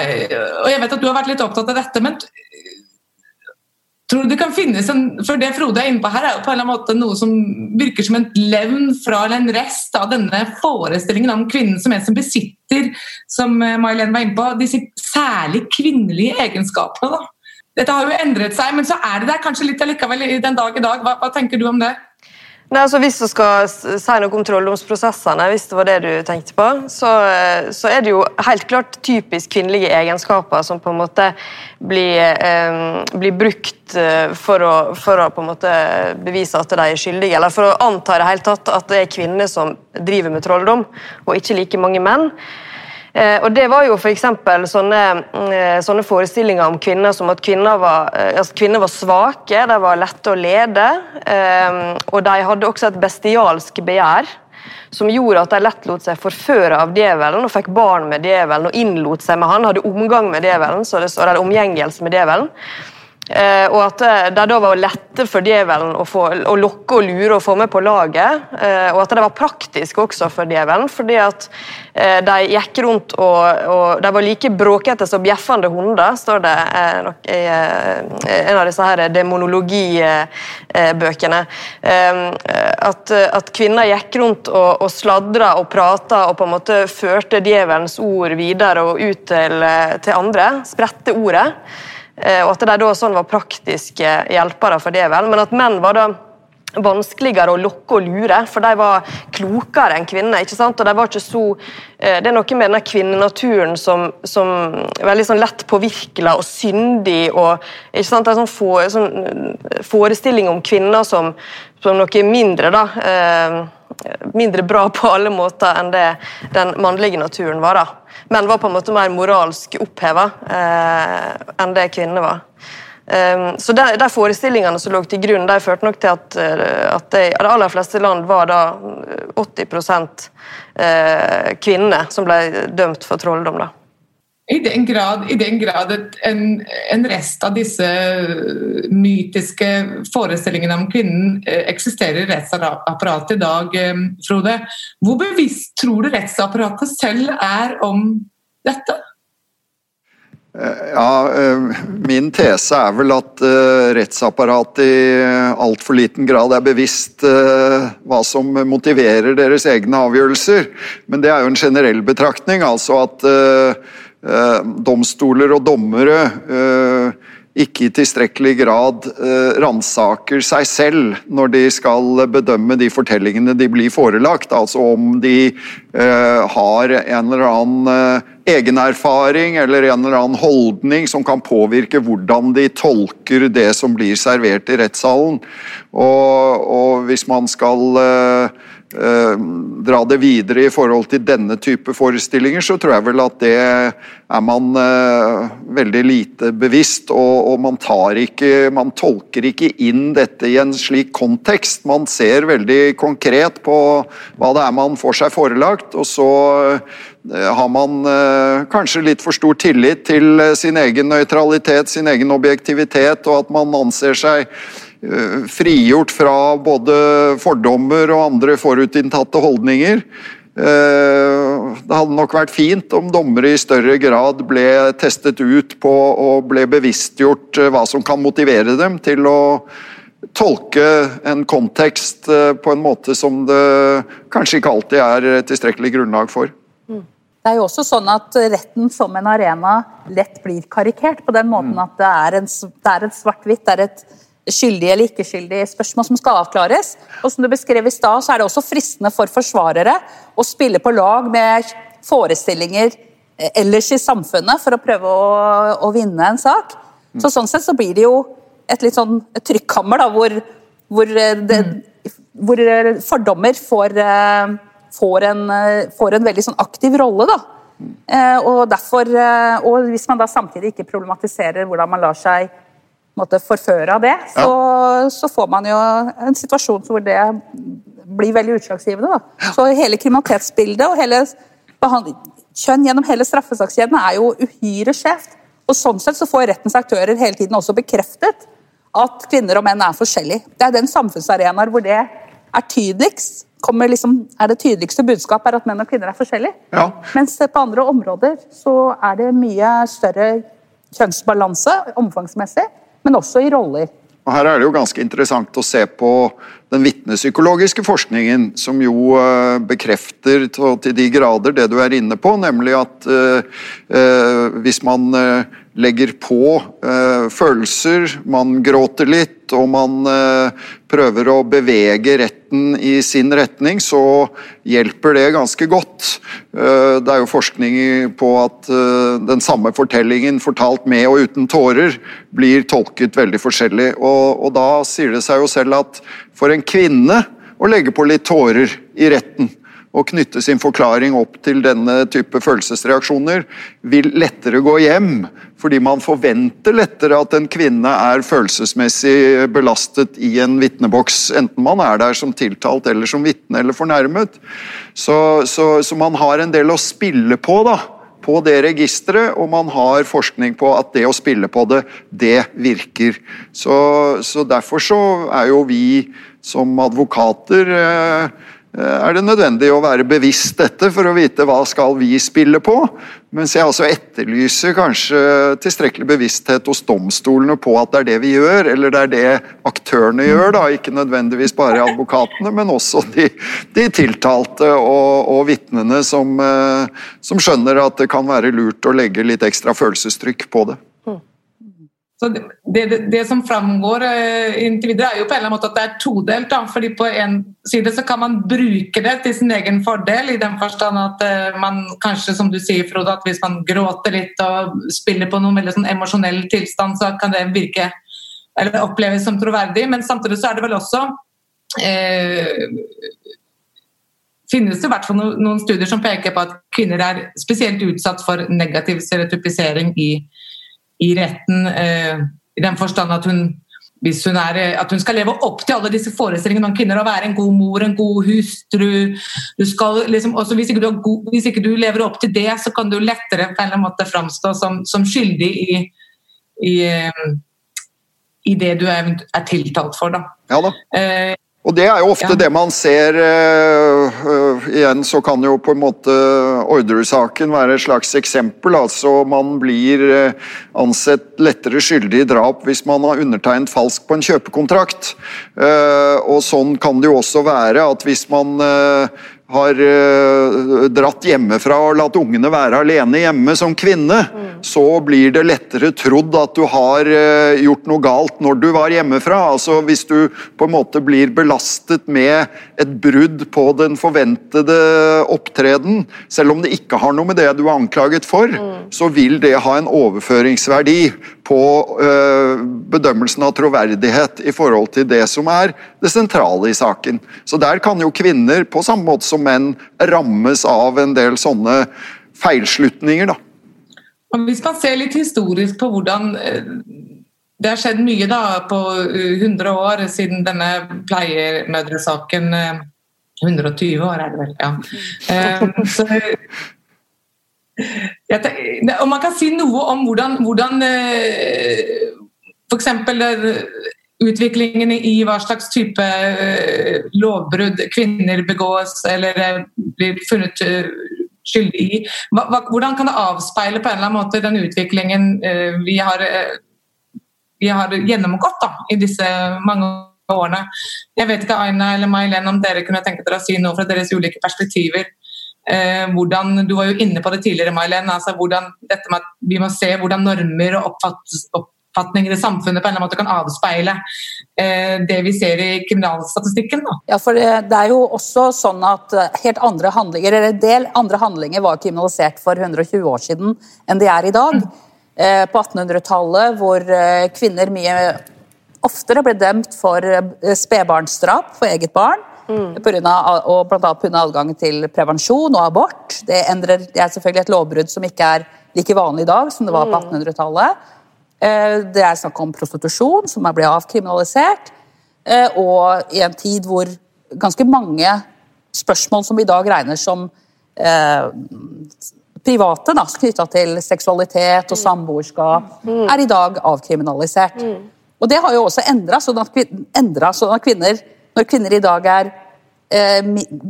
jeg vet at du har vært litt opptatt av dette, men Tror du det kan finnes en, for Det Frode er inne på her, er jo på en eller annen måte noe som virker som en levn fra en rest av denne forestillingen om kvinnen som en som besitter, som eh, May-Len var inne på, disse særlig kvinnelige egenskapene. Da. Dette har jo endret seg, men så er det der kanskje litt allikevel den dag i dag. Hva, hva tenker du om det? Nei, altså Hvis du skal si noe om trolldomsprosessene, hvis det var det du tenkte på, så, så, er det jo helt klart typisk kvinnelige egenskaper som på en måte blir, eh, blir brukt eh, for å, for å, på en måte bevise at de er skyldige, eller for å anta det tatt at det er kvinner som driver med trolldom, og ikke like mange menn. Eh, og Det var jo f.eks. Sånne, eh, sånne forestillinger om kvinner som at kvinner var, eh, altså kvinner var svake, de var lette å lede. Og de hadde også et bestialsk begjær som gjorde at de lett lot seg forføre av djevelen og fikk barn med djevelen og innlot seg med han, hadde omgang med djevelen, så det står omgjengelse med djevelen. Eh, og at eh, det da var lette for djevelen å, få, å, lokke og lure og få med på laget. Eh, og at det var praktisk også for djevelen, fordi at eh, de gikk rundt og, og De var like bråkete som bjeffende hunder, står det eh, nok i eh, en av disse her demonologibøkene. At, at, kvinner gikk rundt og, og sladra og prata og på en måte førte djevelens ord videre og ut til, til andre. Spredte ordet. Eh, og at de da sånn var praktiske hjelpere for djevel, men at menn var da vanskeligere å lokke og lure, for de var klokere enn kvinner. ikke sant? Og de var ikke så, eh, Det er noe med denne kvinnenaturen som, som er veldig sånn lett påvirkelig og syndig. og ikke sant? En sånn, for, sånn forestilling om kvinner som, som noe mindre. da, eh, Mindre bra på alle måter enn det den mannlige naturen var. da menn var på en måte mer moralsk oppheva eh, enn det kvinner var. Um, så de, de, forestillingene som lå til grunn, de førte nok til at, eh, at de, de aller fleste land var da 80 eh, kvinner som ble dømt for trolldom. da. I den grad, i den grad en, en, rest av disse mytiske forestillingene om kvinnen eh, eksisterer i rettsapparatet i dag, eh, Frode, hvor bevisst tror du rettsapparatet selv er om dette? Eh, ja, Min tese er vel at rettsapparatet i altfor liten grad er bevisst hva som motiverer deres egne avgjørelser. Men det er jo en generell betraktning. altså at Eh, domstoler og dommere eh, ikke i tilstrekkelig grad eh, ransaker seg selv når de skal bedømme de fortellingene de blir forelagt. Altså om de eh, har en eller annen eh, egenerfaring eller en eller annen holdning som kan påvirke hvordan de tolker det som blir servert i rettssalen. Og, og hvis man skal eh, dra det videre i forhold til denne type forestillinger, så tror jeg vel at det er man uh, veldig lite bevisst. Og, og man, ikke, man tolker ikke inn dette i en slik kontekst. Man ser veldig konkret på hva det er man får seg forelagt, og så uh, har man kanskje litt for stor tillit til sin egen nøytralitet, sin egen objektivitet, og at man anser seg Eh, frigjort fra både fordommer og andre forutinntatte holdninger. Eh, det hadde nok vært fint om dommere i større grad ble testet ut på og ble bevisstgjort eh, hva som kan motivere dem til å tolke en kontekst på en måte som det kanskje ikke alltid er tilstrekkelig grunnlag for. Mm. Det er jo også sånn at Retten som en arena lett blir karikert på den måten mm. at det er en, en svart-hvitt. det er et skyldig eller ikke skyldig spørsmål som skal avklares. Og som du beskrev i stad, så er det også fristende for forsvarere å spille på lag med forestillinger eh, ellers i samfunnet for å prøve å, å vinne en sak. Så Sånn sett så blir det jo et litt sånn trykkammer da, hvor, hvor, eh, det, hvor eh, fordommer får, får, en, får, en, veldig sånn aktiv rolle. da. Og, derfor, og hvis man da samtidig ikke problematiserer hvordan man lar seg måte, forføre av det, så, ja. så, får man jo en situasjon hvor det blir veldig utslagsgivende. Da. Så hele kriminalitetsbildet og hele kjønn gjennom hele straffesakskjeden er jo uhyre skjevt. Og sånn sett så får rettens aktører hele tiden også bekreftet at kvinner og menn er forskjellige. Det er den samfunnsarenaen hvor det er tydeligst. Liksom, er det tydeligste budskapet er at menn og kvinner er forskjellige. Ja. Mens på andre områder så er det mye større kjønnsbalanse omfangsmessig men også i roller. Og her er det jo ganske interessant å se på den vitnepsykologiske forskningen, som jo eh, bekrefter til de grader det du er inne på, nemlig at uh, uh, hvis man legger på følelser, man gråter litt, og man prøver å bevege retten i sin retning, så hjelper det ganske godt. det er jo forskning på at den samme fortellingen fortalt med og uten tårer blir tolket veldig forskjellig. Og da sier det seg jo selv at for en kvinne å legge på litt tårer i retten og knytte sin forklaring opp til denne type følelsesreaksjoner, vil lettere gå hjem. Fordi man forventer lettere at en kvinne er følelsesmessig belastet i en vitneboks, enten man er der som tiltalt eller som vitne eller fornærmet. Så, så, så man har en del å spille på, da på det registeret, og man har forskning på at det å spille på det, det virker. Så, så derfor så er jo vi som advokater eh, er det nødvendig å være bevisst dette for å vite hva skal vi spille på. Mens jeg altså etterlyser kanskje tilstrekkelig bevissthet hos domstolene på at det er det vi gjør, eller det er det aktørene gjør. da, Ikke nødvendigvis bare advokatene, men også de, de tiltalte og, og vitnene som, eh, som skjønner at det kan være lurt å legge litt ekstra følelsestrykk på det. Det, det, det, som framgår eh, inntil videre, er jo på en eller annen måte at det er todelt. Da. fordi På en side så kan man bruke det til sin egen fordel, i den forstand at eh, man kanskje, som du sier, Frode, at hvis man gråter litt og spiller på noen veldig sånn emosjonell tilstand, så kan det virke eller oppleves som troverdig. Men samtidig så er det vel også eh, finnes det i hvert fall noen studier som peker på at kvinner er spesielt utsatt for negativ stereotypisering i i retten eh, i den forstand at hun hvis hun, er, eh, at hun skal leve opp til alle disse forestillingene om kvinner Å være en god mor, en god hustru. Du skal, liksom, hvis ikke, god, hvis, ikke du lever opp til det, så kan du lettere på en eller annen måte framstå som, som skyldig i, i, eh, i, det du er, er tiltalt for. Da. Ja da. Eh, og Det er jo ofte ja. det man ser uh, uh, Igjen så kan jo på en måte Orderud-saken være et slags eksempel. altså Man blir uh, ansett lettere skyldig i drap hvis man har undertegnet falsk på en kjøpekontrakt. og Sånn kan det jo også være at hvis man har uh, dratt hjemmefra og latt ungene være alene hjemme som kvinne, mm. så blir det lettere trodd at du har uh, gjort noe galt når du var hjemmefra. Altså Hvis du på en måte blir belastet med et brudd på den forventede opptreden, selv om det ikke har noe med det du er anklaget for, mm. så vil det ha en overføringsverdi på uh, bedømmelsen av troverdighet i forhold til det som er det sentrale i saken. Så der kan jo kvinner, på samme måte som menn, rammes av en del sånne feilslutninger. da. Hvis man ser litt historisk på hvordan eh, det har skjedd mye da på 100 eh, år siden denne pleiemødresaken 120 år er det vel, ja. Så og man kan si noe om hvordan, hvordan eh, f.eks. utviklingen i hva slags type eh, lovbrudd kvinner begås eller eh, blir funnet skyldig i. Hvordan kan det avspeile på en eller annen måte den utviklingen vi har, vi har gjennomgått da, i disse mange årene? Jeg vet ikke Aina eller May-Len om dere kunne tenke dere å si noe fra deres ulike perspektiver Eh, hvordan, Du var jo inne på det tidligere, Mailen, altså vi må se hvordan normer og oppfatninger i samfunnet på en eller annen måte kan avspeile eh, det vi ser i kriminalstatistikken. Da. Ja, for det, det, er jo også sånn at eh, helt andre handlinger, eller en del andre handlinger var kriminalisert for 120 år siden enn de er i dag. Mm. Eh, på 1800-tallet, hvor eh, kvinner mye oftere ble dømt for eh, spedbarnsdrap for eget barn Mm. På grunn av, og bl.a. pga. adgangen til prevensjon og abort. Det, endrer, det, er selvfølgelig et lovbrudd som ikke er like vanlig i dag som det var på 1800-tallet. Eh, det er snakk om prostitusjon, som er blitt avkriminalisert. Eh, og i en tid hvor ganske mange spørsmål som i dag regner som eh, private, knytta til seksualitet og mm. samboerskap, mm. er i dag avkriminalisert. Mm. Og Det har jo også endra, sånn, sånn at kvinner når kvinner i dag er, eh,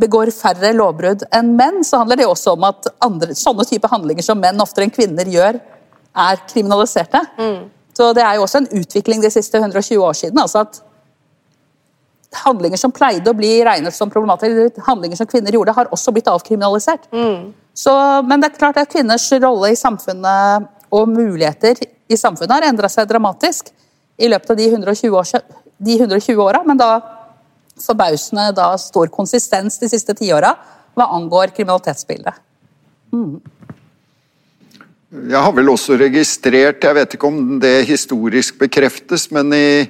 begår færre lovbrudd enn menn, så handler det også om at andre, sånne type handlinger som menn oftere enn kvinner gjør, er kriminaliserte. Mm. Så Det er jo også en utvikling de siste 120 år siden. altså at Handlinger som pleide å bli regnet som problematiske, handlinger som kvinner gjorde, har også blitt avkriminalisert. Mm. Så, men det er klart at kvinners rolle i samfunnet og muligheter i samfunnet har endra seg dramatisk i løpet av de 120, år, de 120 åra. Men da forbausende da stor konsistens de siste tiåra hva angår kriminalitetsbildet. Mm. Jeg har vel også registrert, jeg vet ikke om det historisk bekreftes, men i,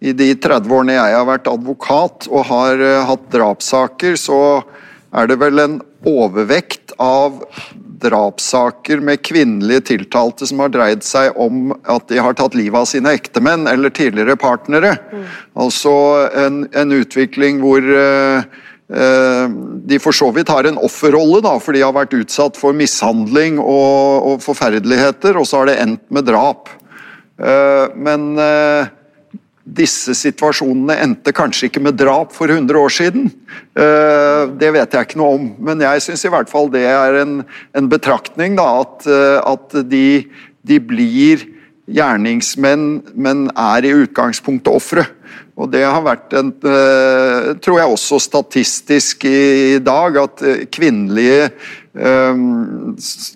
i de 30 årene jeg har vært advokat og har uh, hatt drapssaker, så er det vel en overvekt av drapssaker med kvinnelige tiltalte som har dreid seg om at de har tatt livet av sine ektemenn eller tidligere partnere. Mm. Altså en, en, utvikling hvor uh, de for så vidt har en offerrolle, da, for de har vært utsatt for mishandling og, og forferdeligheter, og så har det endt med drap. Uh, men uh, disse situasjonene endte kanskje ikke med drap for 100 år siden. Eh, det vet jeg ikke noe om, men jeg syns i hvert fall det er en, en betraktning. Da, at, eh, at de, de, blir gjerningsmenn, men er i utgangspunktet ofre. Og det har vært en eh, Tror jeg også statistisk i dag, at kvinnelige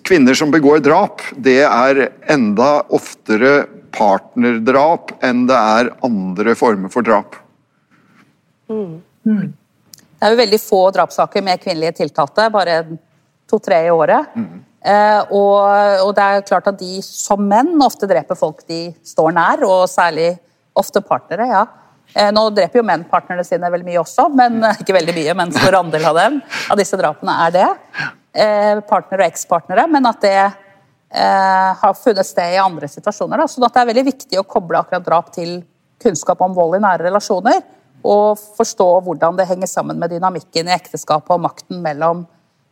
Kvinner som begår drap, det er enda oftere partnerdrap enn det er andre former for drap. Mm. Mm. Det er jo veldig få drapssaker med kvinnelige tiltalte, bare to-tre i året. Mm. Eh, og, og, det er klart at de som menn ofte dreper folk de står nær, og særlig ofte partnere. ja. Eh, nå dreper jo menn partnerne sine veldig mye også, men ikke veldig mye, men stor andel av dem av disse drapene er det. Eh, partnere og ekspartnere, men at det eh, har funnet sted i andre situasjoner. Så det er veldig viktig å koble akkurat drap til kunnskap om vold i nære relasjoner. Og forstå hvordan det henger sammen med dynamikken i ekteskapet og makten mellom,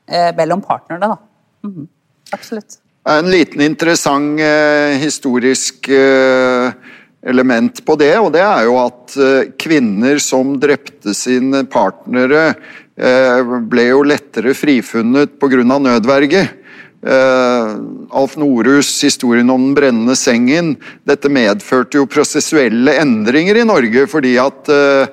eh, mellom partnerne. Mm. Absolutt. En liten interessant eh, historisk eh, element på det, og det er jo at eh, kvinner som drepte sine partnere, eh, ble jo lettere frifunnet pga. nødverge. Alf Norhus, historien om den brennende sengen, dette medførte jo prosessuelle endringer i Norge, fordi at uh,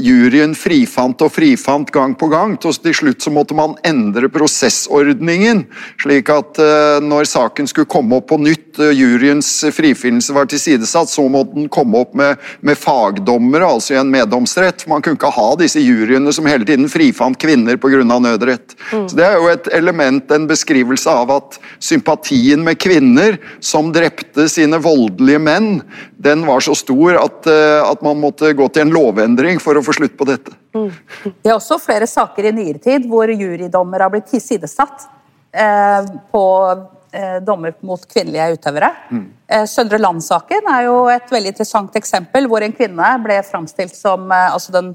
juryen frifant og frifant gang på gang. Og til slutt så måtte man endre prosessordningen, slik at uh, når saken skulle komme opp på nytt, juryens frifinnelse var tilsidesatt, så måtte den komme opp med, med fagdommere, altså i en meddomsrett. Man kunne ikke ha disse juryene som hele tiden frifant kvinner pga. nødrett. Mm. Så Det er jo et element, en beskrivelse av at sympatien med kvinner som drepte sine voldelige menn, den var så stor at, eh, at man måtte gå til en lovendring for å få slutt på dette. Mm. Det er også flere saker i nyere tid hvor jurydommer har blitt tilsidesatt eh, på eh, dommer mot kvinnelige utøvere. Mm. Eh, Søndre Land-saken er jo et veldig interessant eksempel hvor en kvinne ble framstilt som eh, altså den,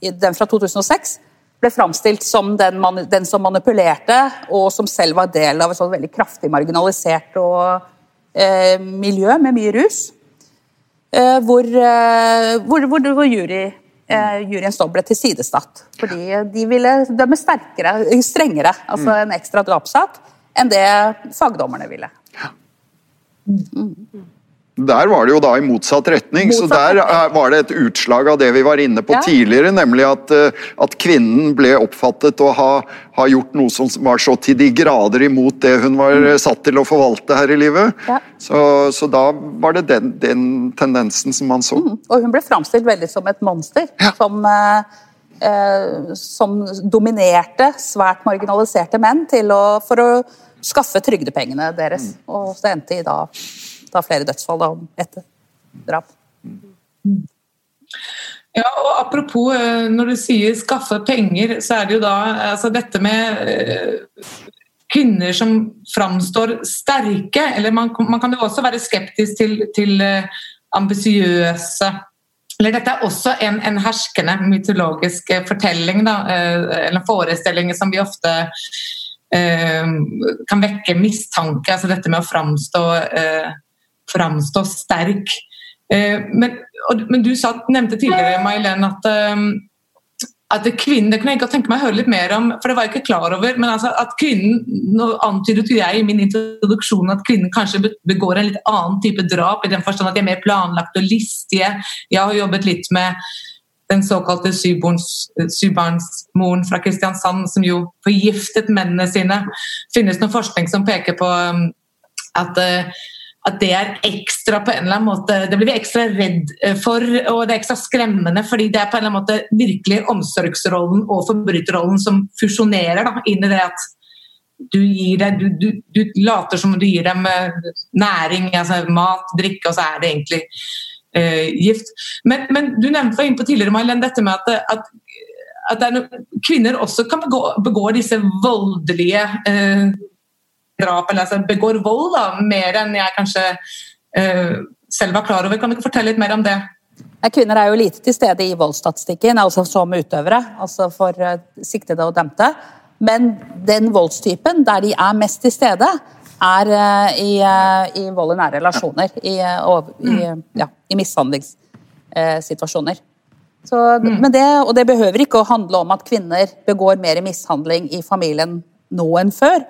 den fra 2006 ble framstilt som den, den, som manipulerte, og som selv var del av et sånn veldig kraftig marginalisert og, eh, miljø med mye rus. Eh, hvor, eh, hvor, hvor, hvor jury, eh, juryens dom ble tilsidesatt. Fordi de ville dømme sterkere, strengere, altså en ekstra drapssak, enn det fagdommerne ville. Mm. Der var det jo da i motsatt retning, motsatt så der var det et utslag av det vi var inne på ja. tidligere, nemlig at, eh, at, kvinnen ble oppfattet å ha, ha, gjort noe som var så til de grader imot det hun var mm. satt til å forvalte her i livet. Ja. Så, så, da var det den, den, tendensen som man så. Mm. Og hun ble framstilt veldig som et monster. Ja. Som, eh, eh, som dominerte svært marginaliserte menn å, for å skaffe trygdepengene deres. Mm. Og så endte i da da flere dødsfall da, etter drap. Ja, og Apropos eh, når du sier skaffe penger, så er det jo da altså dette med eh, kvinner som framstår sterke. Eller man, man kan jo også være skeptisk til, til uh, ambisiøse. Eller dette er også en, en herskende mytologisk fortelling, da, eller forestilling som vi ofte eh, kan vekke mistanke. Altså dette med å framstå uh, framstå sterk. Men, men, men, du sa, nevnte tidligere Mailen, at, ehm, at kvinnen, Det kunne jeg godt tenke meg å høre litt mer om, for det var jeg ikke klar over. Men altså, at kvinnen, nå antydet jeg i min introduksjon at kvinnen kanskje begår en litt annen type drap, i den forstand at de er mer planlagte og listige. Jeg har jobbet litt med den såkalte syvbarnsmoren fra Kristiansand, som jo forgiftet mennene sine. Det finnes noe forskning som peker på ehm, at at det er ekstra på en eller annen måte Det blir vi ekstra redd eh, for, og det er ekstra skremmende. fordi det er på en eller annen måte virkelig omsorgsrollen og forbryterrollen som fusjonerer da, inn i det at du, deg, du, du, du, later som du gir dem eh, næring, altså mat, drikke, og så er det egentlig uh, gift. Men, men, du nevnte inn på tidligere, Mailen, dette med at, at, at kvinner også kan begå, begå disse voldelige uh, drap eller altså, begår vold, da, mer enn jeg kanskje uh, selv var klar over. Kan du ikke fortelle litt mer om det? Kvinner er jo lite til stede i voldsstatistikken, altså som utøvere, altså for uh, siktede og dømte. Men den voldstypen der de er mest til stede, er uh, i, i, vold i nære relasjoner. I, og, i, mm. ja, i mishandlingssituasjoner. Så, mm. men det, og det behøver ikke å handle om at kvinner begår mer mishandling i familien nå enn før.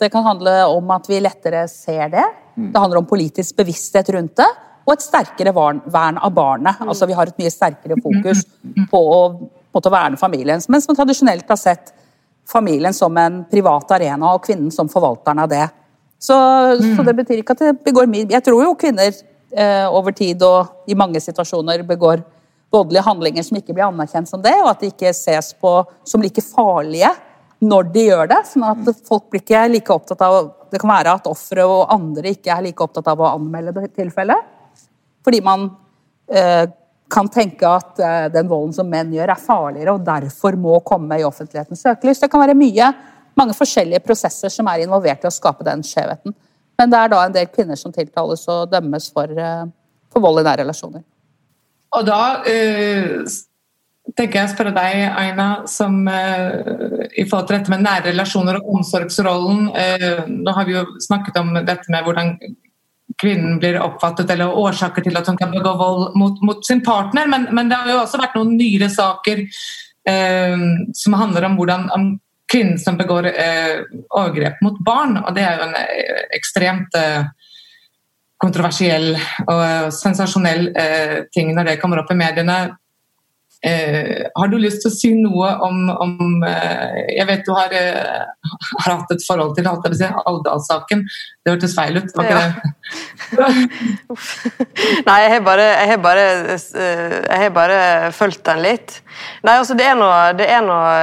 Det kan handle om at vi lettere ser det. Det handler om politisk bevissthet rundt det. Og et sterkere vern av barnet. Altså Vi har et mye sterkere fokus på å, på å verne familien. Mens man tradisjonelt har sett familien som en privat arena, og kvinnen som forvalteren av det. Så, så det betyr ikke at det begår mye Jeg tror jo kvinner eh, over tid og i mange situasjoner begår voldelige handlinger som ikke blir anerkjent som det, og at de ikke ses på som like farlige når de gjør det. sånn at folk blir ikke like opptatt av Det kan være at offeret og andre ikke er like opptatt av å anmelde det tilfellet. Fordi man eh, kan tenke at eh, den volden som menn gjør, er farligere og derfor må komme i offentlighetens søkelys. Det kan være mye, mange forskjellige prosesser som er involvert i å skape den skjevheten. Men det er da en del kvinner som tiltales og dømmes for, eh, for vold i nære relasjoner. Og da uh, tenker jeg å spørre deg, Aina, som uh, i forhold til dette med nære relasjoner og omsorgsrollen. Uh, nå har vi jo snakket om dette med hvordan kvinnen blir oppfattet, eller årsaker til at hun kan begå vold mot, mot sin partner, men, men, det har jo også vært noen nyere saker uh, som handler om hvordan om kvinnen som begår overgrep mot barn. Og det er jo en ekstremt kontroversiell og sensasjonell ting når det kommer opp i mediene. Eh, har du lyst til å si noe om, om eh, Jeg vet du har, eh, har, hatt et forhold til si, Alvdal-saken. Det hørtes feil ut, var ikke ja. det? Nei, jeg har, bare, jeg, har bare, eh, jeg har bare fulgt den litt. Nei, altså det, er noe, det, er noe,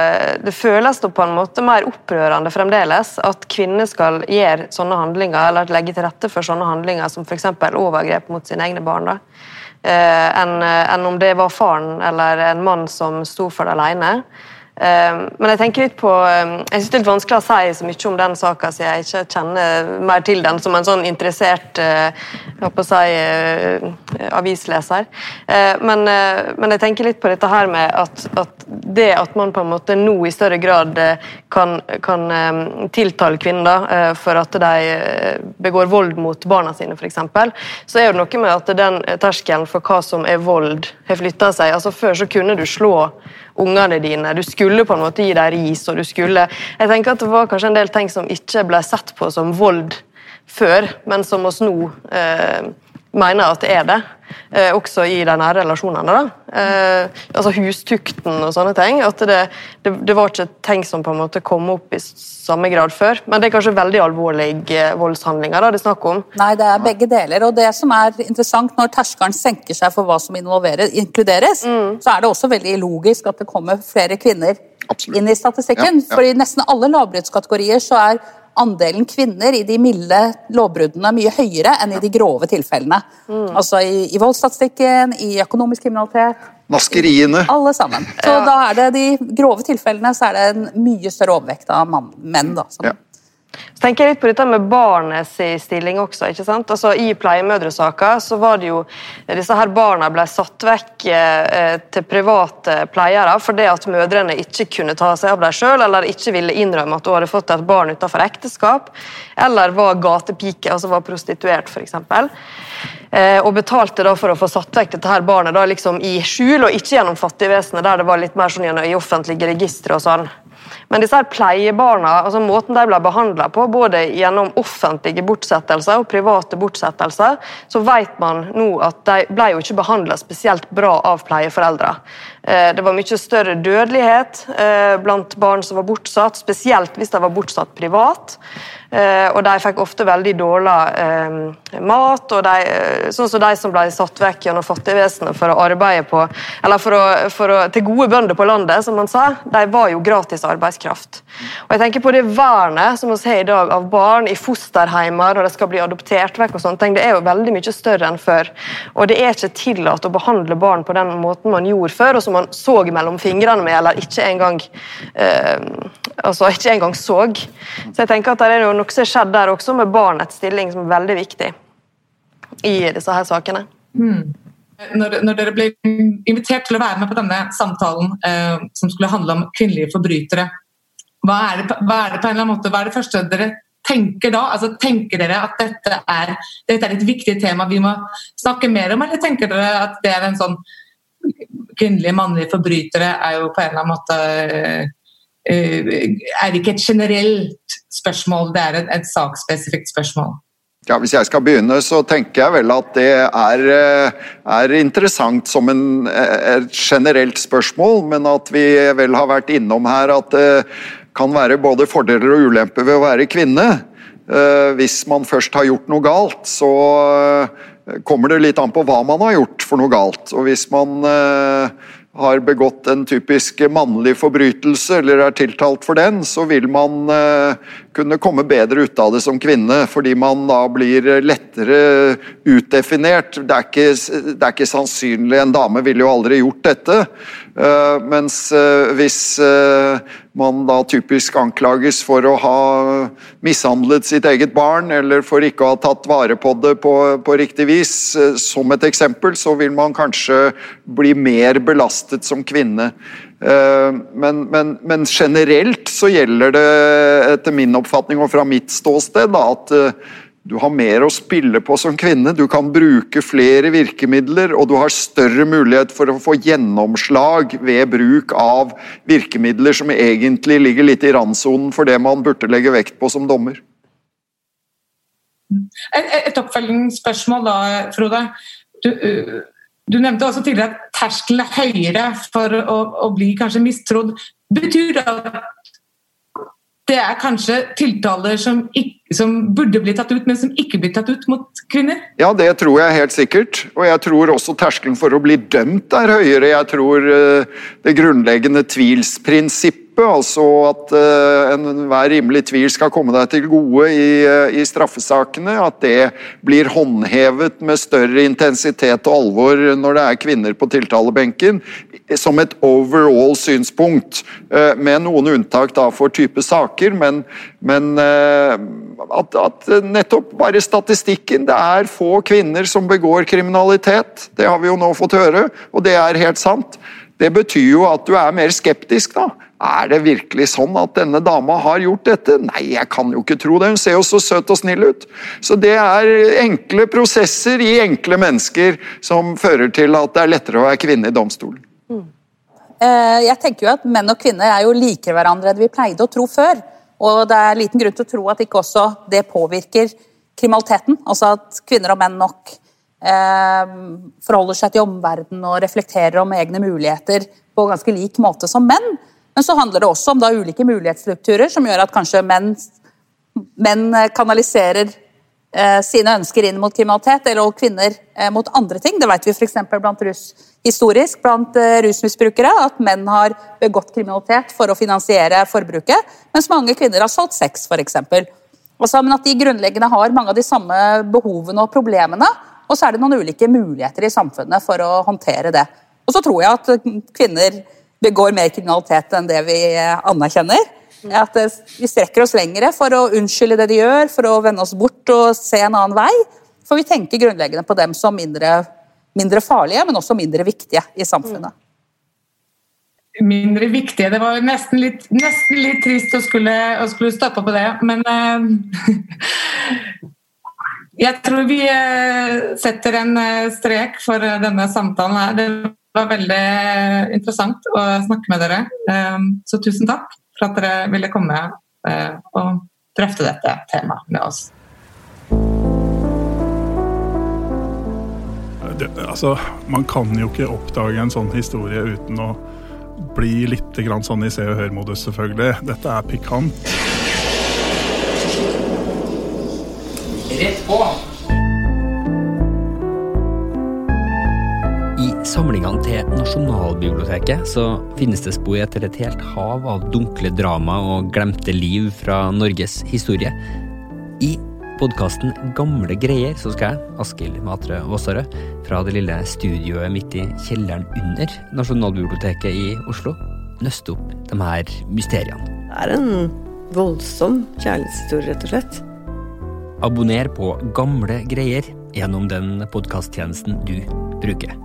det føles på en måte mer opprørende fremdeles at kvinner skal gjøre sånne handlinger, eller legge til rette for sånne handlinger som f.eks. overgrep mot sine egne barn. da enn en om det var faren eller en mann som sto for det alene. Ehm, men jeg tenker litt på ehm, jeg synes det er litt vanskelig å si så mye om den saka, siden jeg ikke kjenner mer til den som en sånn interessert eh, jeg å si, eh, avisleser. Eh, men, men, jeg tenker litt på dette her med at, at, det at man på en måte nå i større grad kan, kan tiltale kvinner for at de begår vold mot barna sine, f.eks., så er det noe med at den terskelen for hva som er vold, har flytta seg. Altså Før så kunne du slå ungene dine. Du skulle på en måte gi dem ris, og du skulle Jeg tenker at det var kanskje en del ting som ikke ble sett på som vold før, men som oss nå eh, mener at det er det. Eh, også i de nære relasjonene. Eh, altså Hustukten og sånne ting. at det, det, det, var ikke ting som på en måte kom opp i samme grad før. Men det er kanskje veldig alvorlige eh, voldshandlinger da, det er snakk om? Nei, det er begge deler. Og det som er interessant når terskelen senker seg for hva som inkluderes, mm. så er det også veldig logisk at det kommer flere kvinner Absolutt. inn i statistikken. Ja, ja. For i nesten alle lavbruddskategorier så er andelen kvinner i de milde lovbruddene mye høyere enn i de grove tilfellene. Mm. Altså i, i voldsstatistikken, i økonomisk kriminalitet. Maskeriene. Alle sammen. Så ja. da er det de grove tilfellene så er det en mye større overvekt av menn. da. Som, ja. Så tenker jeg litt på dette med barnets stilling også. ikke sant? Altså I pleiemødresaka så var det jo disse her barna ble satt vekk eh, til private pleiere fordi at mødrene ikke kunne ta seg av dem sjøl, eller ikke ville innrømme at hun hadde fått et barn utenfor ekteskap, eller var gatepike, altså var prostituert, f.eks. Eh, og betalte da for å få satt vekk dette her barnet da liksom i skjul, og ikke gjennom fattigvesenet, der det var litt mer sånn i offentlige registre og sånn. Men disse her pleiebarna, altså måten de ble behandla på, både gjennom offentlige bortsettelser og private bortsettelser, så vet man nå at de ble jo ikke behandla spesielt bra av pleieforeldre. Eh, det var mye større dødelighet eh, blant barn som var bortsatt, spesielt hvis de var bortsatt privat. Eh, og de fikk ofte veldig dårlig mat. og de, Sånn som de som ble satt vekk gjennom fattigvesenet for å arbeide på Eller for å, for å, til gode bønder på landet, som man sa, de var jo gratis arbeidskraft. Og jeg tenker på det vernet som vi har i dag av barn i fosterheimer når de skal bli adoptert vekk og sånne ting, det er jo veldig mye større enn før. Og det er ikke tillatt å behandle barn på den måten man gjorde før, og som man så mellom fingrene med, eller ikke engang eh, altså ikke engang så. Så jeg tenker at det er noe som har skjedd der også, med barnets stilling, som er veldig viktig i disse her sakene. Mm. Når, når, dere ble invitert til å være med på denne samtalen eh, som skulle handle om kvinnelige forbrytere, hva er, det, hva er, det, på en eller annen måte, hva er det første dere tenker da? Altså, tenker dere at dette er, dette er et viktig tema vi må snakke mer om, eller tenker dere at det er en sånn Kvinnelige, mannlige forbrytere er jo på en eller annen måte eh, er ikke et generelt spørsmål, det er et, et saksspesifikt spørsmål. Ja, Hvis jeg skal begynne, så tenker jeg vel at det er, eh, er interessant som en, eh, et generelt spørsmål, men at vi vel har vært innom her at det kan være både fordeler og ulemper ved å være kvinne. Hvis man først har gjort noe galt, så kommer det litt an på hva man har gjort for noe galt. Og hvis man har begått en typisk mannlig forbrytelse eller er tiltalt for den, så vil man eh, kunne komme bedre ut av det som kvinne, fordi man da blir lettere utdefinert. Det er ikke, det er ikke sannsynlig, en dame ville jo aldri gjort dette. Uh, mens uh, hvis uh, man da typisk anklages for å ha mishandlet sitt eget barn, eller for ikke å ha tatt vare på det på, på riktig vis, som et eksempel, så vil man kanskje bli mer belastet som kvinne. Men, men, men, generelt så gjelder det etter min oppfatning og fra mitt ståsted da, at du har mer å spille på som kvinne, du kan bruke flere virkemidler, og du har større mulighet for å få gjennomslag ved bruk av virkemidler som egentlig ligger litt i randsonen for det man burde legge vekt på som dommer. Et, et oppfølgingsspørsmål da, Frode. Du, du, nevnte også tidligere at terskelen er høyere for å, å bli kanskje mistrodd. Betyr det at det er kanskje tiltaler som, ikke, som, burde bli tatt ut, men som ikke blir tatt ut mot kvinner? Ja, det tror jeg helt sikkert. Og jeg tror også terskelen for å bli dømt er høyere. Jeg tror uh, det grunnleggende tvilsprinsippet altså at uh, enhver rimelig tvil skal komme deg til gode i, uh, i, straffesakene. At det blir håndhevet med større intensitet og alvor når det er kvinner på tiltalebenken. Som et overall synspunkt, uh, med noen unntak da for type saker. Men, men at, at, nettopp bare statistikken Det er få kvinner som begår kriminalitet. Det har vi jo nå fått høre, og det er helt sant. Det betyr jo at du er mer skeptisk, da. Er det virkelig sånn at denne dama har gjort dette? Nei, jeg kan jo ikke tro det. Hun ser jo så søt og snill ut. Så det er enkle prosesser i enkle mennesker som fører til at det er lettere å være kvinne i domstolen. Mm. Jeg tenker jo at Menn og kvinner er jo like hverandre enn vi pleide å tro før. Og det er liten grunn til å tro at ikke også det påvirker kriminaliteten. Altså at kvinner og menn nok eh, forholder seg til omverdenen og reflekterer om egne muligheter på ganske lik måte som menn. Men så handler det også om da ulike mulighetsstrukturer som gjør at kanskje menn, menn kanaliserer eh, sine ønsker inn mot kriminalitet, eller kvinner eh, mot andre ting. Det vet vi f.eks. blant rus, historisk blant eh, rusmisbrukere, at menn har begått kriminalitet for å finansiere forbruket, mens mange kvinner har solgt sex, f.eks. Altså, men at de grunnleggende har mange av de samme behovene og problemene, og så er det noen ulike muligheter i samfunnet for å håndtere det. Og så tror jeg at kvinner begår mer kriminalitet enn det vi anerkjenner. At vi strekker oss lengre for å unnskylde det de gjør, for å vende oss bort og se en annen vei. For vi tenker grunnleggende på dem som mindre, mindre farlige, men også mindre viktige i samfunnet. Mindre viktige Det var nesten litt, nesten litt trist å skulle, å skulle, stoppe på det, men uh, Jeg tror vi setter en strek for denne samtalen her. Det var veldig interessant å snakke med dere. Ehm, så tusen takk for at dere ville komme eh, og drøfte dette temaet med oss. Det, altså, man kan jo ikke oppdage en sånn historie uten å bli litt sånn i se og hør-modus, selvfølgelig. Dette er pikant. Rett på! Samlingene til Nasjonalbiblioteket så finnes det spor etter et helt hav av dunkle drama og glemte liv fra Norges historie. I podkasten Gamle greier så skal jeg, Askild Matre Vassarød, fra det lille studioet midt i kjelleren under Nasjonalbiblioteket i Oslo, nøste opp de her mysteriene. Det er en voldsom kjærlighetshistorie, rett og slett. Abonner på Gamle greier gjennom den podkasttjenesten du bruker.